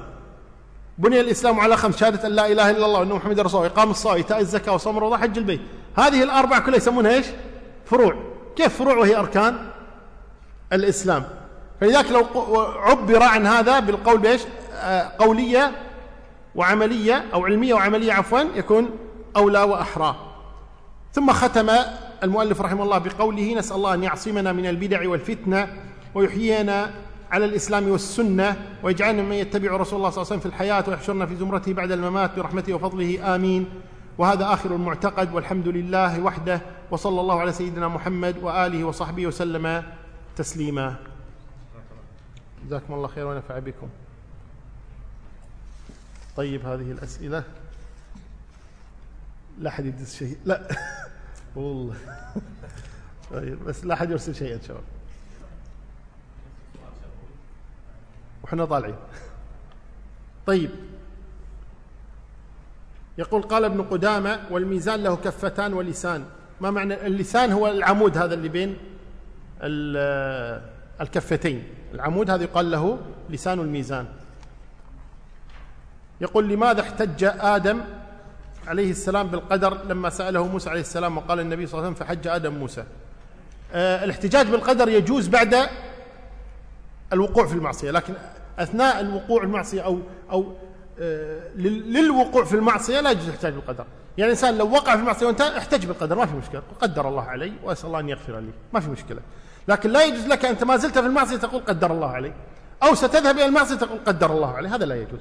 بني الإسلام على خمس شهادة أن لا إله إلا الله وأن محمد رسول الله إقام الصلاة إيتاء الزكاة وصوم رمضان حج البيت. هذه الأربعة كلها يسمونها إيش؟ فروع. كيف فروع وهي أركان؟ الإسلام. فلذلك لو عبر عن هذا بالقول بإيش؟ آه، قولية وعملية أو علمية وعملية عفوا يكون أولى وأحرى. ثم ختم المؤلف رحمه الله بقوله نسأل الله أن يعصمنا من البدع والفتنة ويحيينا على الإسلام والسنة ويجعلنا من يتبع رسول الله صلى الله عليه وسلم في الحياة ويحشرنا في زمرته بعد الممات برحمته وفضله. آمين. وهذا آخر المعتقد والحمد لله وحده وصلى الله على سيدنا محمد وآله وصحبه وسلم تسليما. جزاكم الله خير ونفع بكم. طيب هذه الأسئلة. لا أحد يدز شيء. لا. والله. طيب بس لا أحد يرسل شيء إن شاء الله. وحنا طالعين. طيب. يقول قال ابن قدامة والميزان له كفتان ولسان. ما معنى اللسان هو العمود هذا اللي بين الكفتين. العمود هذا يقال له لسان الميزان. يقول لماذا احتج آدم عليه السلام بالقدر لما سأله موسى عليه السلام وقال النبي صلى الله عليه وسلم فحج آدم موسى؟ آه، الاحتجاج بالقدر يجوز بعد الوقوع في المعصية لكن أثناء الوقوع المعصية أو أو آه، للوقوع في المعصية لا يجوز الاحتجاج بالقدر. يعني الإنسان لو وقع في المعصية وانت احتج بالقدر ما في مشكلة. قدر الله علي وأسأل الله أن يغفر لي. ما في مشكلة. لكن لا يجوز لك أنت ما زلت في المعصية تقول قدر الله علي. أو ستذهب إلى المعصية تقول قدر الله علي. هذا لا يجوز.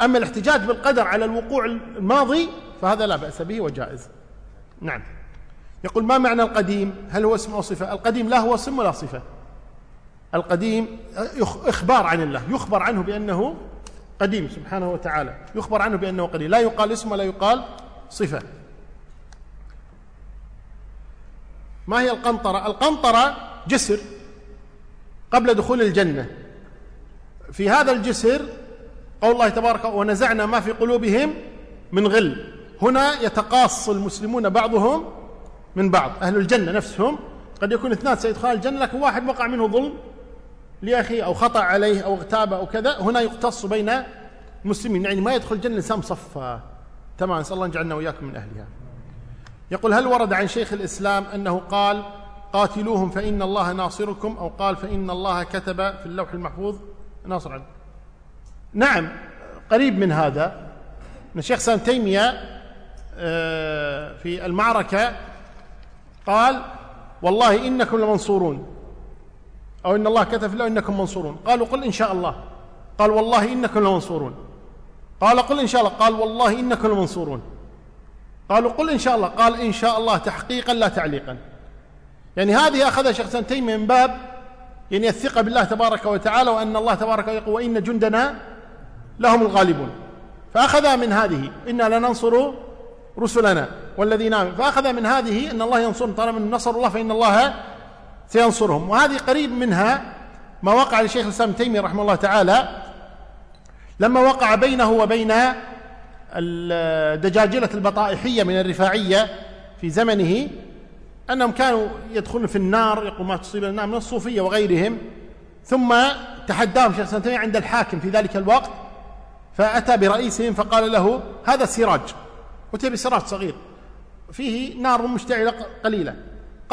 أما الاحتجاج بالقدر على الوقوع الماضي فهذا لا بأس به وجائز. نعم. يقول ما معنى القديم؟ هل هو اسم أو صفة؟ القديم لا هو اسم ولا صفة. القديم إخبار عن الله يخبر عنه بأنه قديم سبحانه وتعالى يخبر عنه بأنه قديم لا يقال اسم ولا يقال صفة. ما هي القنطرة؟ القنطرة جسر قبل دخول الجنة. في هذا الجسر قول الله تبارك ونزعنا ما في قلوبهم من غل. هنا يتقاص المسلمون بعضهم من بعض أهل الجنة نفسهم. قد يكون اثنان سيدخل الجنة لكن واحد وقع منه ظلم. لأخيه أو خطأ عليه أو اغتاب أو كذا هنا يقتص بين المسلمين يعني ما يدخل الجنة إنسان صفى تمام نسأل الله أن يجعلنا وإياكم من أهلها. يقول هل ورد عن شيخ الإسلام أنه قال قاتلوهم فإن الله ناصركم أو قال فإن الله كتب في اللوح المحفوظ ناصر عبد نعم قريب من هذا. إن الشيخ سام تيمية آه، في المعركة قال والله إنكم لمنصورون. أو إن الله كتب له إنكم منصورون. قالوا قل إن شاء الله. قال والله إنكم لمنصورون. قال قل إن شاء الله. قال والله إنكم لمنصورون. قالوا قل إن شاء الله. قال إن شاء الله تحقيقا لا تعليقا. يعني هذه أخذها شيخ سام تيميه من باب يعني الثقة بالله تبارك وتعالى وأن الله تبارك يقول وإن جندنا لهم الغالبون. فأخذ من هذه. إنا لننصر رسلنا والذين آمنوا. فأخذ من هذه أن الله ينصر طالما من نصر الله فإن الله سينصرهم. وهذه قريب منها ما وقع لشيخ الإسلام تيمية رحمه الله تعالى لما وقع بينه وبين الدجاجلة البطائحية من الرفاعية في زمنه أنهم كانوا يدخلون في النار يقول ما تصيب النار من الصوفية وغيرهم ثم تحداهم شيخ الإسلام تيمية عند الحاكم في ذلك الوقت فأتى برئيسهم فقال له هذا سراج أتي بسراج صغير فيه نار مشتعلة قليلة.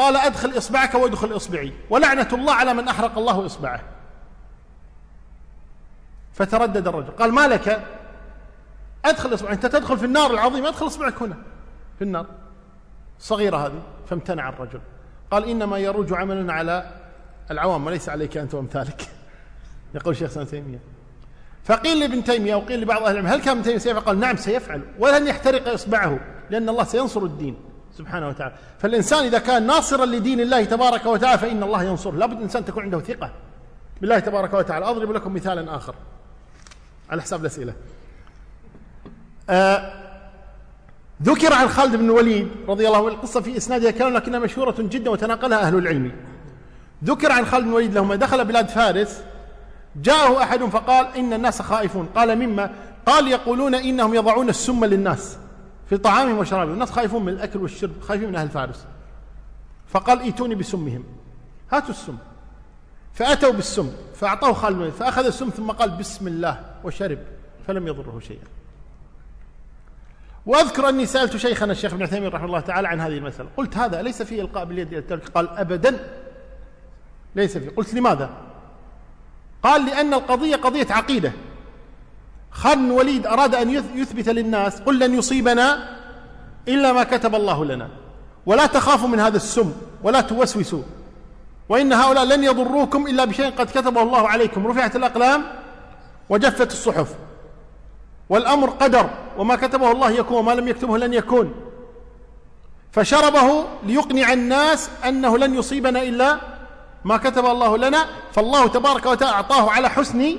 قال أدخل إصبعك وادخل إصبعي. ولعنة الله على من أحرق الله إصبعه. فتردد الرجل. قال ما لك؟ أدخل إصبعك. أنت تدخل في النار العظيمة أدخل إصبعك هنا. في النار. الصغيرة هذه فامتنع الرجل. قال إنما يروج عملنا على العوام وليس عليك أنت وأمثالك. يقول شيخ سنة تيمية. فقيل لابن تيمية وقيل لبعض أهل العلم هل كان ابن تيمية سيفعل؟ قال نعم سيفعل ولن يحترق إصبعه لأن الله سينصر الدين. سبحانه وتعالى. فالإنسان إذا كان ناصرا لدين الله تبارك وتعالى فإن الله ينصره. لابد الإنسان تكون عنده ثقة بالله تبارك وتعالى. أضرب لكم مثالا آخر على حساب الأسئلة. آه ذكر عن خالد بن الوليد رضي الله عنه القصة في إسنادها كلام لكنها مشهورة جدا وتناقلها أهل العلم. ذكر عن خالد بن الوليد لما دخل بلاد فارس جاءه أحد فقال إن الناس خائفون. قال مما؟ قال يقولون إنهم يضعون السم للناس. في طعامهم وشرابهم الناس خايفون من الأكل والشرب خايفين من أهل فارس. فقال ائتوني بسمهم. هاتوا السم. فأتوا بالسم فأعطاه خالد فأخذ السم ثم قال بسم الله. وشرب فلم يضره شيئا. وأذكر أني سألت شيخنا الشيخ ابن عثيمين رحمه الله تعالى عن هذه المسألة. قلت هذا ليس فيه إلقاء باليد إلى الترك. قال ابدا. ليس فيه. قلت لماذا؟ قال لأن القضية قضية عقيدة. خالد بن وليد أراد أن يثبت للناس قل لن يصيبنا إلا ما كتب الله لنا. ولا تخافوا من هذا السم ولا توسوسوا. وإن هؤلاء لن يضروكم إلا بشيء قد كتبه الله عليكم. رفعت الأقلام وجفت الصحف. والأمر قدر وما كتبه الله يكون وما لم يكتبه لن يكون. فشربه ليقنع الناس أنه لن يصيبنا إلا ما كتب الله لنا. فالله تبارك وتعالى أعطاه على حسن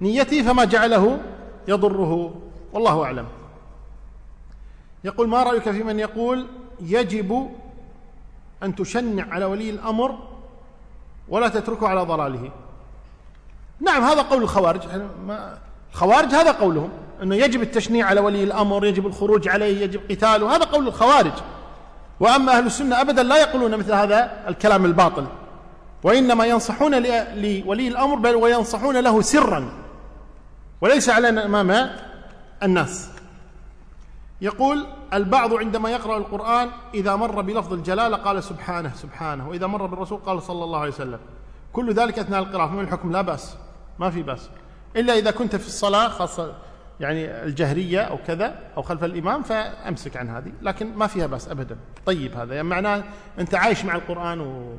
نيته فما جعله يضره والله أعلم. يقول ما رأيك في من يقول يجب أن تشنع على ولي الأمر ولا تتركه على ضلاله. نعم هذا قول الخوارج. الخوارج هذا قولهم أنه يجب التشنيع على ولي الأمر يجب الخروج عليه يجب قتاله هذا قول الخوارج. وأما أهل السنة أبدا لا يقولون مثل هذا الكلام الباطل. وإنما ينصحون لولي الأمر بل وينصحون له سرا. وليس علنا أمام الناس. يقول البعض عندما يقرأ القرآن إذا مر بلفظ الجلالة قال سبحانه سبحانه. وإذا مر بالرسول قال صلى الله عليه وسلم. كل ذلك أثناء القراءة من الحكم؟ لا بأس. ما في بأس. إلا إذا كنت في الصلاة خاصة يعني الجهرية أو كذا أو خلف الإمام فأمسك عن هذه. لكن ما فيها بأس أبدا. طيب هذا. يعني معناه أنت عايش مع القرآن و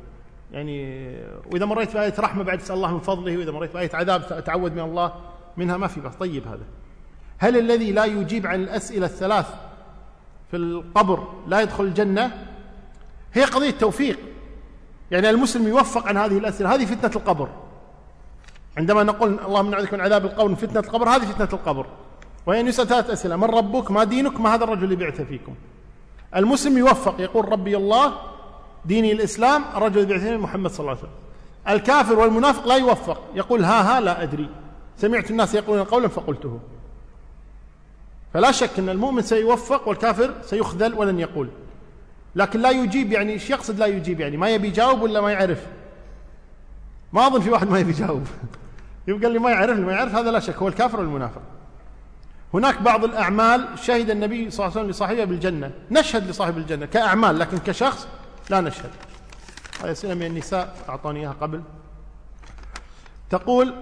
يعني وإذا مريت بآية رحمة بعد تسأل الله من فضله. وإذا مريت بآية عذاب تعود من الله. منها ما في بأس. طيب هذا. هل الذي لا يجيب عن الأسئلة الثلاث في القبر لا يدخل الجنة؟ هي قضية توفيق. يعني المسلم يوفق عن هذه الأسئلة. هذه فتنة القبر. عندما نقول اللهم نعوذ من عذاب القبر فتنة القبر هذه فتنة القبر. وهي يسأل ثلاث أسئلة. من ربك؟ ما دينك؟ ما هذا الرجل اللي بعث فيكم؟ المسلم يوفق. يقول ربي الله ديني الإسلام الرجل اللي بعث محمد صلى الله عليه وسلم. الكافر والمنافق لا يوفق. يقول ها ها لا أدري. سمعت الناس يقولون قولا فقلته. فلا شك أن المؤمن سيوفق والكافر سيخذل ولن يقول. لكن لا يجيب يعني إيش يقصد لا يجيب يعني؟ ما يبي يجاوب ولا ما يعرف؟ ما أظن في واحد ما يبي يجاوب. يبقى اللي ما يعرف اللي ما يعرف هذا لا شك هو الكافر والمنافق هناك بعض الأعمال شهد النبي صلى الله عليه وسلم لصاحبها بالجنة. نشهد لصاحب الجنة كأعمال لكن كشخص لا نشهد. هذه أسئلة من النساء أعطوني إياها قبل. تقول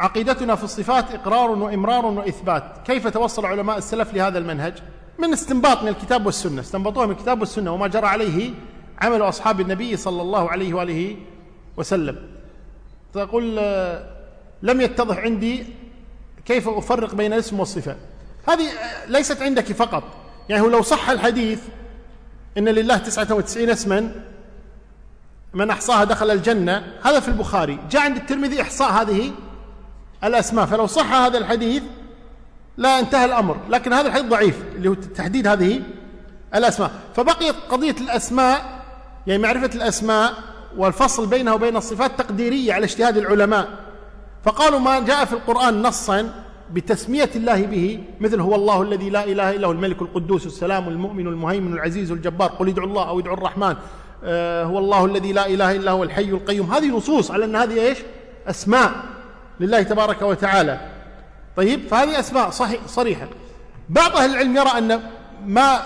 عقيدتنا في الصفات إقرار وإمرار وإثبات. كيف توصل علماء السلف لهذا المنهج؟ من استنباط من الكتاب والسنة. استنبطوها من الكتاب والسنة وما جرى عليه عمل أصحاب النبي صلى الله عليه وآله وسلم. تقول لم يتضح عندي كيف أفرق بين الاسم والصفة. هذه ليست عندك فقط. يعني هو لو صح الحديث إن لله تسعة وتسعين اسما من أحصاها دخل الجنة هذا في البخاري. جاء عند الترمذي إحصاء هذه الأسماء. فلو صح هذا الحديث لا انتهى الأمر. لكن هذا الحديث ضعيف اللي هو تحديد هذه الأسماء. فبقيت قضية الأسماء يعني معرفة الأسماء والفصل بينها وبين الصفات تقديرية على اجتهاد العلماء. فقالوا ما جاء في القرآن نصا بتسمية الله به مثل هو الله الذي لا إله إلا هو الملك القدوس السلام المؤمن المهيمن العزيز الجبار قل ادعوا الله أو ادعوا الرحمن. آه هو الله الذي لا إله إلا هو الحي القيوم. هذه نصوص على أن هذه إيش؟ أسماء. لله تبارك وتعالى. طيب فهذه أسماء صحيح صريحة. بعض أهل العلم يرى أن ما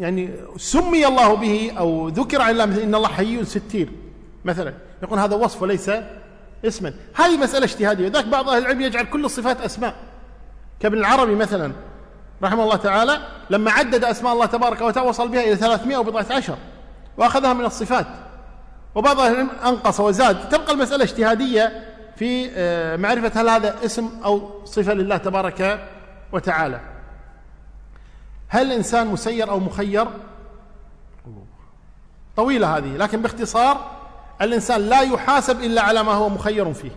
يعني سمي الله به أو ذكر عن الله إن الله حي ستير مثلا. يقول هذا وصف وليس اسما. هذه مسألة اجتهادية. ذاك بعض أهل العلم يجعل كل الصفات أسماء. كابن العربي مثلا رحمه الله تعالى لما عدد أسماء الله تبارك وتعالى وصل بها إلى 300 وبضعة عشر وأخذها من الصفات. وبعض أهل العلم أنقص وزاد. تبقى المسألة اجتهادية في آه، معرفة هل هذا اسم أو صفة لله تبارك وتعالى. هل الإنسان مسير أو مخير؟ طويلة هذه لكن باختصار الإنسان لا يحاسب إلا على ما هو مخير فيه.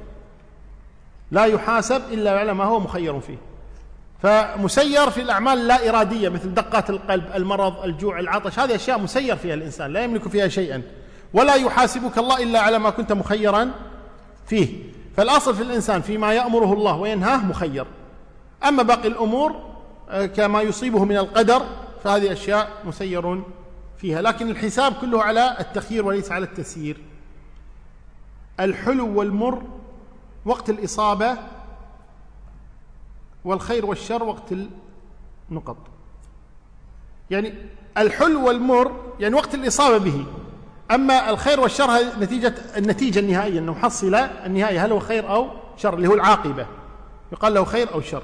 لا يحاسب إلا على ما هو مخير فيه. فمسير في الأعمال لا إرادية مثل دقات القلب المرض الجوع العطش هذه أشياء مسير فيها الإنسان لا يملك فيها شيئا. ولا يحاسبك الله إلا على ما كنت مخيرا فيه. فالأصل في الإنسان فيما يأمره الله وينهاه مخير. أما باقي الأمور آه، كما يصيبه من القدر فهذه أشياء مسير فيها. لكن الحساب كله على التخيير وليس على التسيير. الحلو والمر وقت الإصابة والخير والشر وقت النقط يعني الحلو والمر يعني وقت الإصابة به. أما الخير والشر نتيجة النتيجة النهائية أنه محصل النهاية هل هو خير أو شر اللي هو العاقبة. يقال له خير أو شر.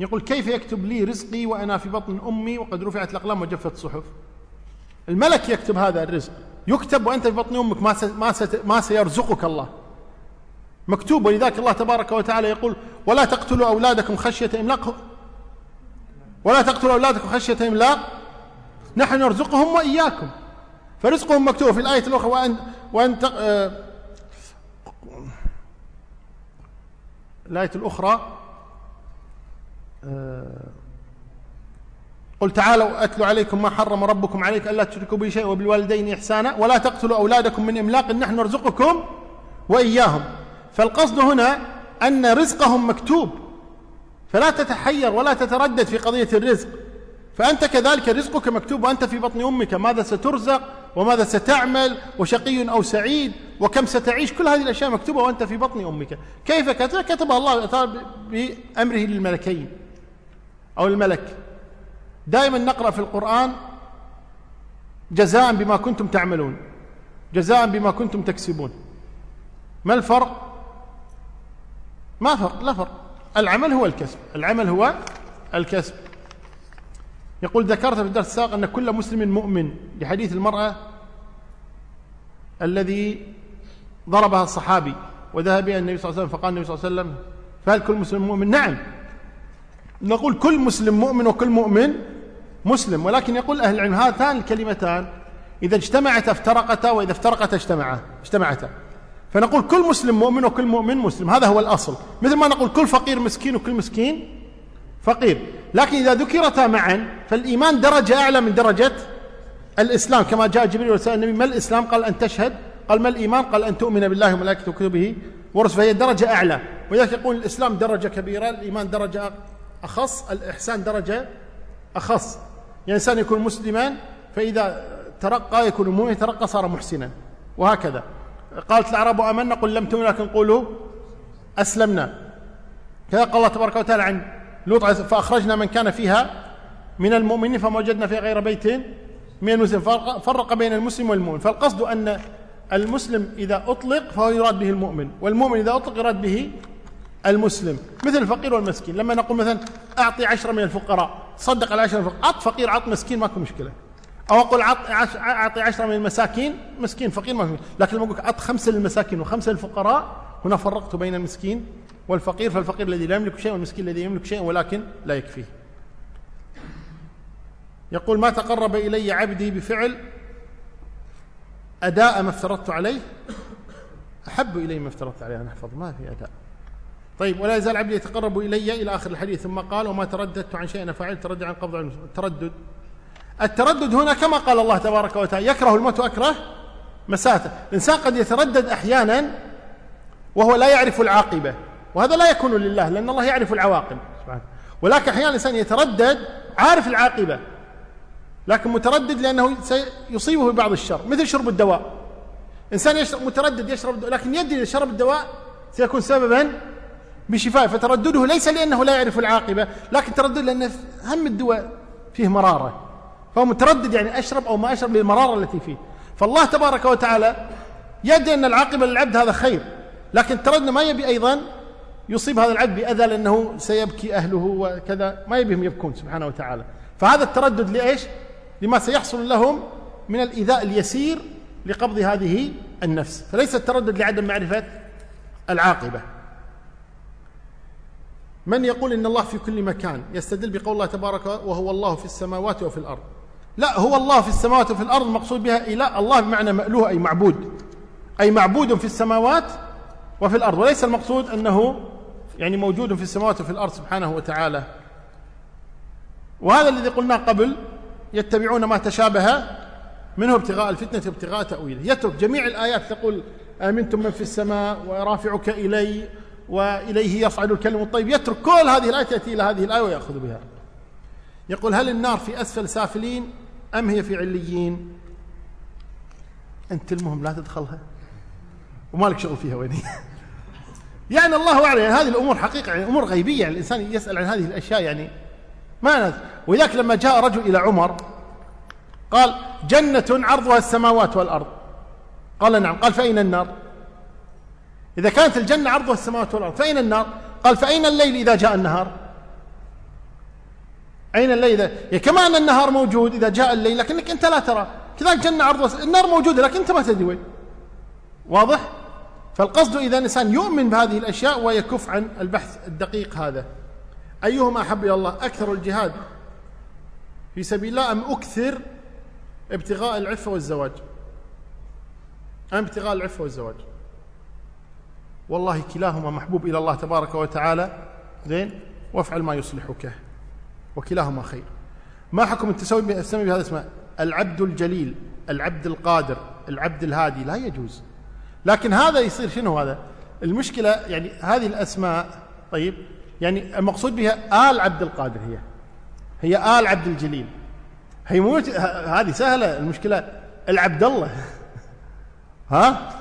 يقول كيف يكتب لي رزقي وأنا في بطن أمي وقد رفعت الأقلام وجفت الصحف؟ الملك يكتب هذا الرزق. يكتب وأنت في بطن أمك ما, ما, ما سيرزقك الله. مكتوب ولذلك الله تبارك وتعالى يقول ولا تقتلوا أولادكم خشية إملاق. ولا تقتلوا أولادكم خشية إملاق. نحن نرزقهم وإياكم. فرزقهم مكتوب في الآية الأخرى وأن وأن آه الآية الأخرى آه قل تعالوا أتلوا عليكم ما حرم ربكم عليك ألا تشركوا به شيئا وبالوالدين إحسانا ولا تقتلوا أولادكم من إملاق نحن نرزقكم وإياهم. فالقصد هنا أن رزقهم مكتوب فلا تتحير ولا تتردد في قضية الرزق. فأنت كذلك رزقك مكتوب وأنت في بطن أمك ماذا سترزق؟ وماذا ستعمل وشقي أو سعيد وكم ستعيش؟ كل هذه الأشياء مكتوبة وأنت في بطن أمك. كيف كتبها الله تعالى بأمره للملكين أو الملك. دائما نقرأ في القرآن جزاء بما كنتم تعملون جزاء بما كنتم تكسبون. ما الفرق؟ ما فرق لا فرق. العمل هو الكسب. العمل هو الكسب. يقول ذكرت في الدرس السابق أن كل مسلم مؤمن لحديث المرأة الذي ضربها الصحابي وذهب بها النبي صلى الله عليه وسلم فقال النبي صلى الله عليه وسلم فهل كل مسلم مؤمن؟ نعم. نقول كل مسلم مؤمن وكل مؤمن مسلم ولكن يقول أهل العلم هاتان الكلمتان إذا اجتمعتا افترقتا وإذا افترقتا اجتمعا اجتمعتا. فنقول كل مسلم مؤمن وكل مؤمن مسلم هذا هو الأصل. مثل ما نقول كل فقير مسكين وكل مسكين فقير. لكن إذا ذكرتا معا فالإيمان درجة أعلى من درجة الإسلام. كما جاء جبريل وسأل النبي ما الإسلام؟ قال أن تشهد قال ما الإيمان؟ قال أن تؤمن بالله وملائكته وكتبه ورسله. فهي درجة أعلى. ولذلك يقول الإسلام درجة كبيرة الإيمان درجة أخص الإحسان درجة أخص. يعني إنسان يكون مسلما فإذا ترقى يكون مؤمن ترقى صار محسنا. وهكذا. قالت الأعراب آمنا قل لم تؤمنوا لكن قولوا أسلمنا. كذا قال الله تبارك وتعالى عن لوط فأخرجنا من كان فيها من المؤمنين فما وجدنا فيها غير بيت من المسلم. فرق بين المسلم والمؤمن. فالقصد أن المسلم إذا أطلق فهو يراد به المؤمن والمؤمن إذا أطلق يراد به المسلم. مثل الفقير والمسكين. لما نقول مثلا أعطي عشرة من الفقراء صدق على عشرة من الفقراء. عط فقير عط مسكين ماكو مشكلة. أو أقول عط أعطي عشرة من المساكين مسكين فقير ما لكن لما أقول عط خمسة للمساكين وخمسة للفقراء هنا فرقت بين المسكين والفقير فالفقير الذي لا يملك شيء والمسكين الذي يملك شيء ولكن لا يكفيه. يقول ما تقرب إلي عبدي بفعل أداء ما افترضت عليه؟ أحب إلي ما افترضت عليه. أن أحفظ ما في أداء. طيب ولا يزال عبدي يتقرب إلي إلى آخر الحديث. ثم قال وما ترددت عن شيء أنا فعلت تردد عن قبض التردد. التردد هنا كما قال الله تبارك وتعالى يكره الموت وأكره مساته. الإنسان قد يتردد أحيانا وهو لا يعرف العاقبة. وهذا لا يكون لله لأن الله يعرف العواقب. ولكن أحيانا الإنسان يتردد عارف العاقبة لكن متردد لأنه سيصيبه ببعض الشر مثل شرب الدواء. إنسان يشرب متردد يشرب الدواء لكن يدري شرب الدواء سيكون سببا بشفاء فتردده ليس لأنه لا يعرف العاقبة لكن تردد لأن هم الدواء فيه مرارة. فهو متردد يعني أشرب أو ما أشرب للمرارة التي فيه. فالله تبارك وتعالى يدري أن العاقبة للعبد هذا خير لكن التردد ما يبي أيضا يصيب هذا العبد بأذى لأنه سيبكي أهله وكذا. ما يبيهم يبكون سبحانه وتعالى. فهذا التردد لإيش؟ لما سيحصل لهم من الإيذاء اليسير لقبض هذه النفس. فليس التردد لعدم معرفة العاقبة. من يقول إن الله في كل مكان يستدل بقول الله تبارك وهو الله في السماوات وفي الأرض. لا هو الله في السماوات وفي الأرض المقصود بها إله الله بمعنى مألوه أي معبود. أي معبود في السماوات وفي الأرض. وليس المقصود أنه يعني موجود في السماوات وفي الأرض سبحانه وتعالى. وهذا الذي قلناه قبل يتبعون ما تشابه منه ابتغاء الفتنة وابتغاء تأويله. يترك جميع الآيات تقول آمنتم من في السماء ورافعك إلي وإليه يصعد الكلم الطيب. يترك كل هذه الآية يأتي إلى هذه الآية ويأخذ بها. يقول هل النار في أسفل سافلين أم هي في عليين؟ أنت المهم لا تدخلها. وما لك شغل فيها وين يعني الله أعلم يعني هذه الأمور حقيقة يعني أمور غيبية يعني الإنسان يسأل عن هذه الأشياء يعني ما ولذلك لما جاء رجل إلى عمر قال جنة عرضها السماوات والأرض. قال نعم. قال فأين النار؟ إذا كانت الجنة عرضها السماوات والأرض فأين النار؟ قال فأين الليل إذا جاء النهار؟ أين الليل إذا؟ يعني كما أن النهار موجود إذا جاء الليل لكنك أنت لا ترى. كذلك جنة عرضها النار موجودة لكن أنت ما تدري وين. واضح؟ فالقصد إذا الإنسان يؤمن بهذه الأشياء ويكف عن البحث الدقيق هذا. أيهما أحب إلى الله؟ أكثر الجهاد. في سبيل الله أم أكثر ابتغاء العفة والزواج؟ أم ابتغاء العفة والزواج؟ والله كلاهما محبوب إلى الله تبارك وتعالى. زين؟ وافعل ما يصلحك. وكلاهما خير. ما حكم التسوي السمي بهذا اسمه العبد الجليل العبد القادر العبد الهادي. لا يجوز. لكن هذا يصير شنو هذا؟ المشكلة يعني هذه الأسماء طيب يعني المقصود بها آل عبد القادر هي. هي آل عبد الجليل. هي مو هذه سهلة المشكلة العبد الله. ها؟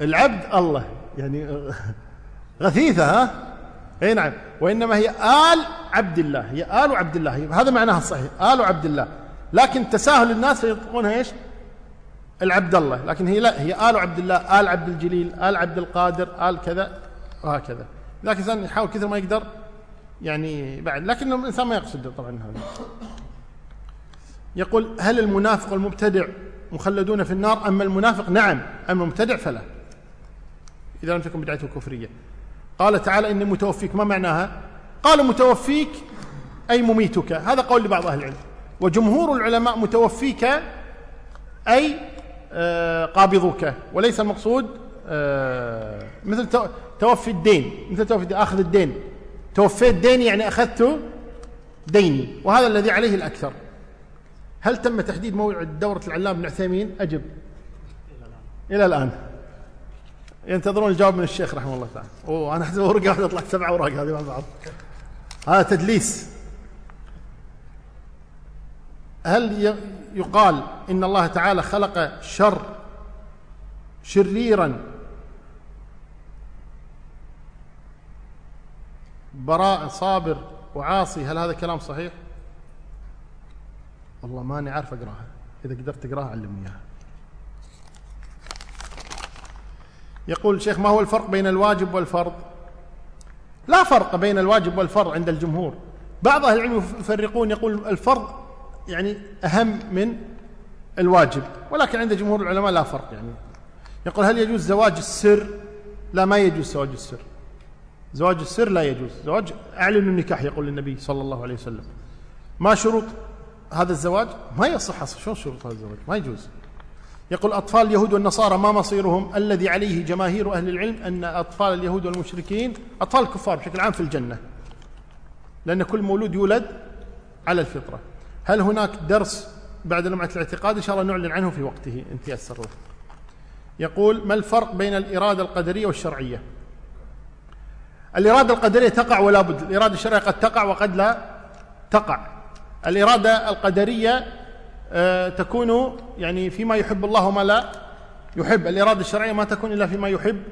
العبد الله. يعني غثيثة ها؟ إي نعم. وإنما هي آل عبد الله. هي آل عبد الله. هذا معناها الصحيح آل عبد الله. لكن تساهل الناس فيطلقونها إيش؟ العبد الله لكن هي لا هي آل عبد الله آل عبد الجليل آل عبد القادر آل كذا وهكذا. لكن الإنسان يحاول كثر ما يقدر يعني بعد لكن الإنسان ما يقصد طبعا هذا. يقول هل المنافق والمبتدع مخلدون في النار؟ أما المنافق نعم أما المبتدع فلا. إذا لم تكن بدعته كفرية. قال تعالى إني متوفيك. ما معناها؟ قال متوفيك أي مميتك. هذا قول لبعض أهل العلم. وجمهور العلماء متوفيك أي آه، قابضك وليس المقصود آه، مثل توفي الدين. مثل توفي الدين آخذ الدين. توفيت ديني يعني أخذت ديني وهذا الذي عليه الأكثر. هل تم تحديد موعد دورة العلام بن عثيمين؟ أجب. إلى الآن. ينتظرون الجواب من الشيخ رحمه الله تعالى. أوه أنا أحسب ورقة واحدة طلعت سبع أوراق هذه مع بعض. هذا تدليس. هل يقال إن الله تعالى خلق شر شريرا؟ براء صابر وعاصي هل هذا كلام صحيح؟ والله ماني عارف أقراها. إذا قدرت تقراها علمني إياها. يقول شيخ ما هو الفرق بين الواجب والفرض؟ لا فرق بين الواجب والفرض عند الجمهور. بعض أهل العلم يفرقون يقول الفرض يعني أهم من الواجب ولكن عند جمهور العلماء لا فرق يعني. يقول هل يجوز زواج السر؟ لا ما يجوز زواج السر. زواج السر لا يجوز. زواج أعلن النكاح يقول النبي صلى الله عليه وسلم. ما شروط هذا الزواج؟ ما يصح شلون شروط هذا الزواج؟ ما يجوز. يقول أطفال اليهود والنصارى ما مصيرهم الذي عليه جماهير أهل العلم أن أطفال اليهود والمشركين أطفال الكفار بشكل عام في الجنة لأن كل مولود يولد على الفطرة. هل هناك درس بعد لمعة الاعتقاد؟ إن شاء الله نعلن عنه في وقته إن تيسر يقول ما الفرق بين الإرادة القدرية والشرعية؟ الإرادة القدرية تقع ولا بد. الإرادة الشرعية قد تقع وقد لا تقع. الإرادة القدرية آه، تكون يعني فيما يحب الله وما لا يحب. الإرادة الشرعية ما تكون إلا فيما يحب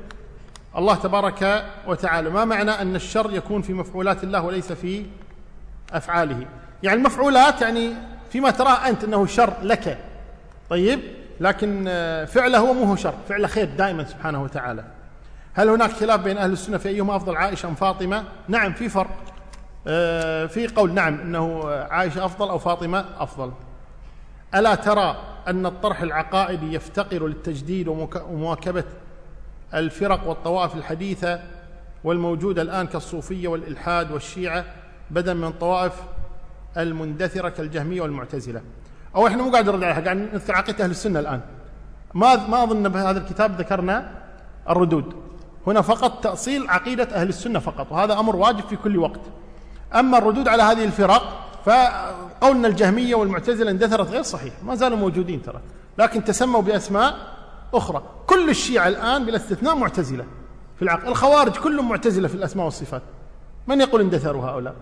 الله تبارك وتعالى. ما معنى أن الشر يكون في مفعولات الله وليس في أفعاله؟ يعني المفعولات يعني فيما تراه أنت أنه شر لك. طيب؟ لكن آه، فعله هو مو هو شر فعله خير دائما سبحانه وتعالى. هل هناك خلاف بين أهل السنة في أيهما أفضل عائشة أم فاطمة؟ نعم في فرق. آه، في قول نعم إنه عائشة أفضل أو فاطمة أفضل. ألا ترى أن الطرح العقائدي يفتقر للتجديد ومواكبة الفرق والطوائف الحديثة والموجودة الآن كالصوفية والإلحاد والشيعة بدلا من الطوائف المندثرة كالجهمية والمعتزلة. أو إحنا مو قاعد نرد عليها قاعد نذكر عقيدة أهل السنة الآن. ما ما أظن بهذا الكتاب ذكرنا الردود. هنا فقط تأصيل عقيدة أهل السنة فقط وهذا أمر واجب في كل وقت. أما الردود على هذه الفرق فقولنا الجهمية والمعتزلة اندثرت غير صحيح ما زالوا موجودين ترى. لكن تسموا بأسماء أخرى. كل الشيعة الآن بلا استثناء معتزلة في العقل الخوارج كلهم معتزلة في الأسماء والصفات. من يقول اندثروا هؤلاء؟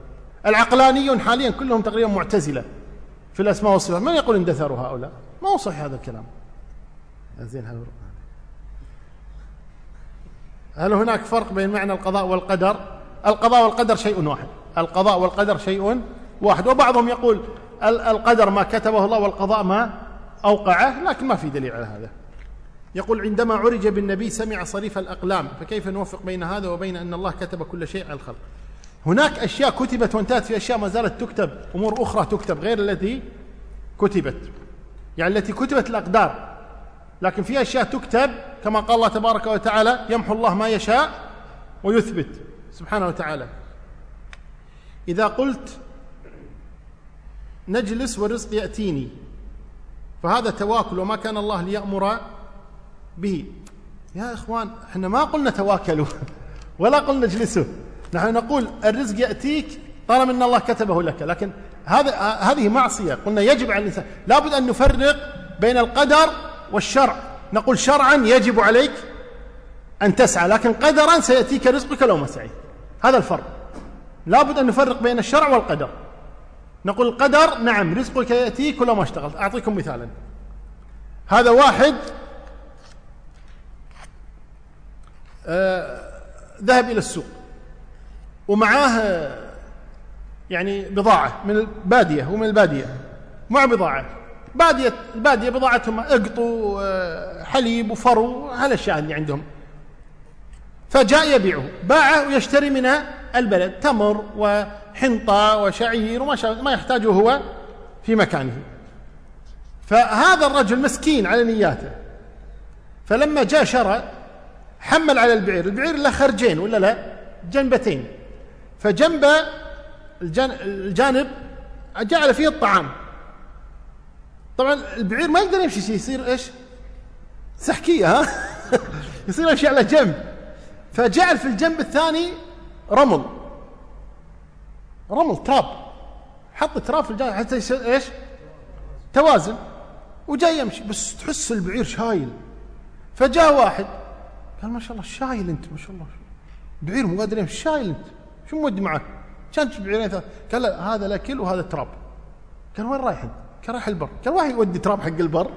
العقلانيون حاليا كلهم تقريبا معتزلة في الأسماء والصفات. من يقول اندثروا هؤلاء؟ ما هو صحيح هذا الكلام. زين هذا هل هناك فرق بين معنى القضاء والقدر؟ القضاء والقدر شيء واحد. القضاء والقدر شيء واحد. وبعضهم يقول القدر ما كتبه الله والقضاء ما أوقعه لكن ما في دليل على هذا. يقول عندما عرج بالنبي سمع صريف الأقلام فكيف نوفق بين هذا وبين أن الله كتب كل شيء على الخلق؟ هناك أشياء كتبت وانتهت في أشياء ما زالت تكتب أمور أخرى تكتب غير التي كتبت. يعني التي كتبت الأقدار. لكن في أشياء تكتب كما قال الله تبارك وتعالى يمحو الله ما يشاء ويثبت. سبحانه وتعالى. إذا قلت نجلس والرزق يأتيني فهذا تواكل وما كان الله ليأمر به. يا إخوان إحنا ما قلنا تواكلوا ولا قلنا اجلسوا. نحن نقول الرزق يأتيك طالما أن الله كتبه لك لكن هذا هذه معصية. قلنا يجب على الإنسان لابد أن نفرق بين القدر والشرع. نقول شرعا يجب عليك أن تسعى لكن قدرا سيأتيك رزقك لو ما سعيت. هذا الفرق. لابد أن نفرق بين الشرع والقدر. نقول القدر نعم رزقك يأتيك ولو ما اشتغلت. أعطيكم مثالا. هذا واحد آه ذهب إلى السوق. ومعاه يعني بضاعة من البادية هو من البادية مع بضاعة. بادية البادية بضاعتهم اقطو آه، حليب وفرو هالاشياء اللي عندهم. فجاء يبيعه باعه ويشتري من البلد تمر وحنطة وشعير وما ما يحتاجه هو في مكانه. فهذا الرجل مسكين على نياته. فلما جاء شرى حمل على البعير البعير له خرجين ولا لا؟ جنبتين. فجنب الجانب جعل فيه الطعام. طبعا البعير ما يقدر يمشي يصير إيش؟ سحكية ها؟ يصير يمشي على جنب. فجعل في الجنب الثاني رمل. رمل تراب. حط تراب في الجانب حتى يصير إيش؟ توازن. وجاي يمشي. بس تحس البعير شايل. فجاء واحد. قال ما شاء الله شايل أنت ما شاء الله. بعير مو قادر يمشي شايل أنت. شو مودي معك كان بعيرين ثلاث قال لا هذا الاكل وهذا تراب. قال وين رايح؟ قال رايح البر. قال واحد يودي تراب حق البر.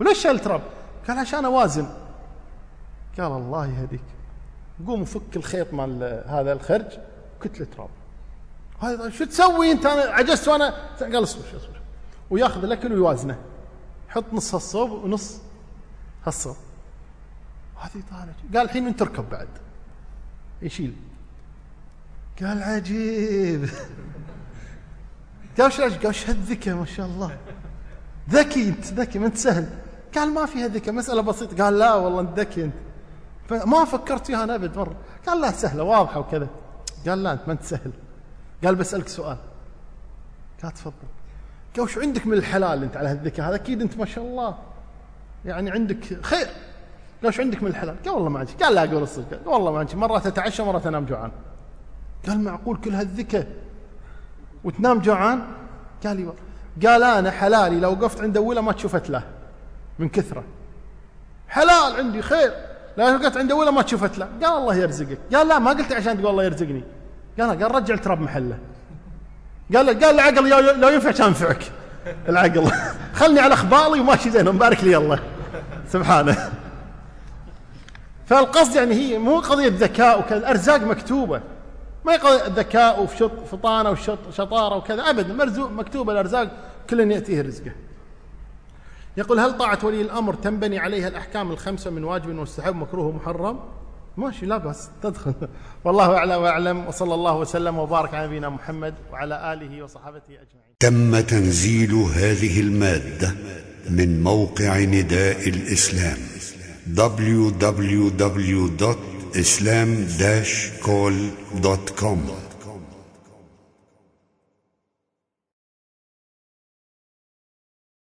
وليش شايل تراب؟ قال عشان أوازن. قال الله يهديك. قوم فك الخيط مال هذا الخرج كتله تراب. هذا شو تسوي أنت؟ أنا عجزت وأنا قال اصبر اصبر. وياخذ الأكل ويوازنه. حط نص هالصوب ونص هالصوب. هذه طالع قال الحين انت اركب بعد. يشيل. قال عجيب. قال إيش قال إيش هالذكاء ما شاء الله. ذكي أنت ذكي ما أنت سهل. قال ما فيها ذكاء مسألة بسيطة. قال لا والله أنت ذكي أنت. فما فكرت فيها أنا أبد مرة. قال لا سهلة واضحة وكذا. قال لا أنت ما أنت سهل. قال بسألك سؤال. قال تفضل. قال وش عندك من الحلال أنت على هالذكاء هذا أكيد أنت ما شاء الله. يعني عندك خير. قال وش عندك من الحلال؟ قال والله ما عندي قال لا أقول الصدق. قال والله ما عندي مرات اتعشى مرات انام جوعان. قال معقول كل هالذكاء وتنام جوعان؟ قال لي قال أنا حلالي لو وقفت عند أوله ما تشوفت له من كثرة. حلال عندي خير. لو وقفت عند أوله ما تشوفت له. قال الله يرزقك. قال لا ما قلت عشان تقول الله يرزقني. قال قال رجع التراب محله. قال له قال العقل لو ينفع كان ينفعك العقل. خلني على أخبالي وماشي زين ومبارك لي الله. سبحانه. فالقصد يعني هي مو قضية ذكاء وكذا الأرزاق مكتوبة. ما يقضي الذكاء وفطانه وشطاره وكذا. ابدا. مرزوق مكتوبه الأرزاق كل يأتيه رزقه. يقول هل طاعة ولي الأمر تنبني عليها الأحكام الخمسة من واجب ومستحب مكروه ومحرم ماشي لا بأس. تدخل. والله أعلى وأعلم. وصلى الله وسلم وبارك على نبينا محمد وعلى آله وصحبه أجمعين. تم تنزيل هذه المادة من موقع نداء الإسلام www.islam-call.com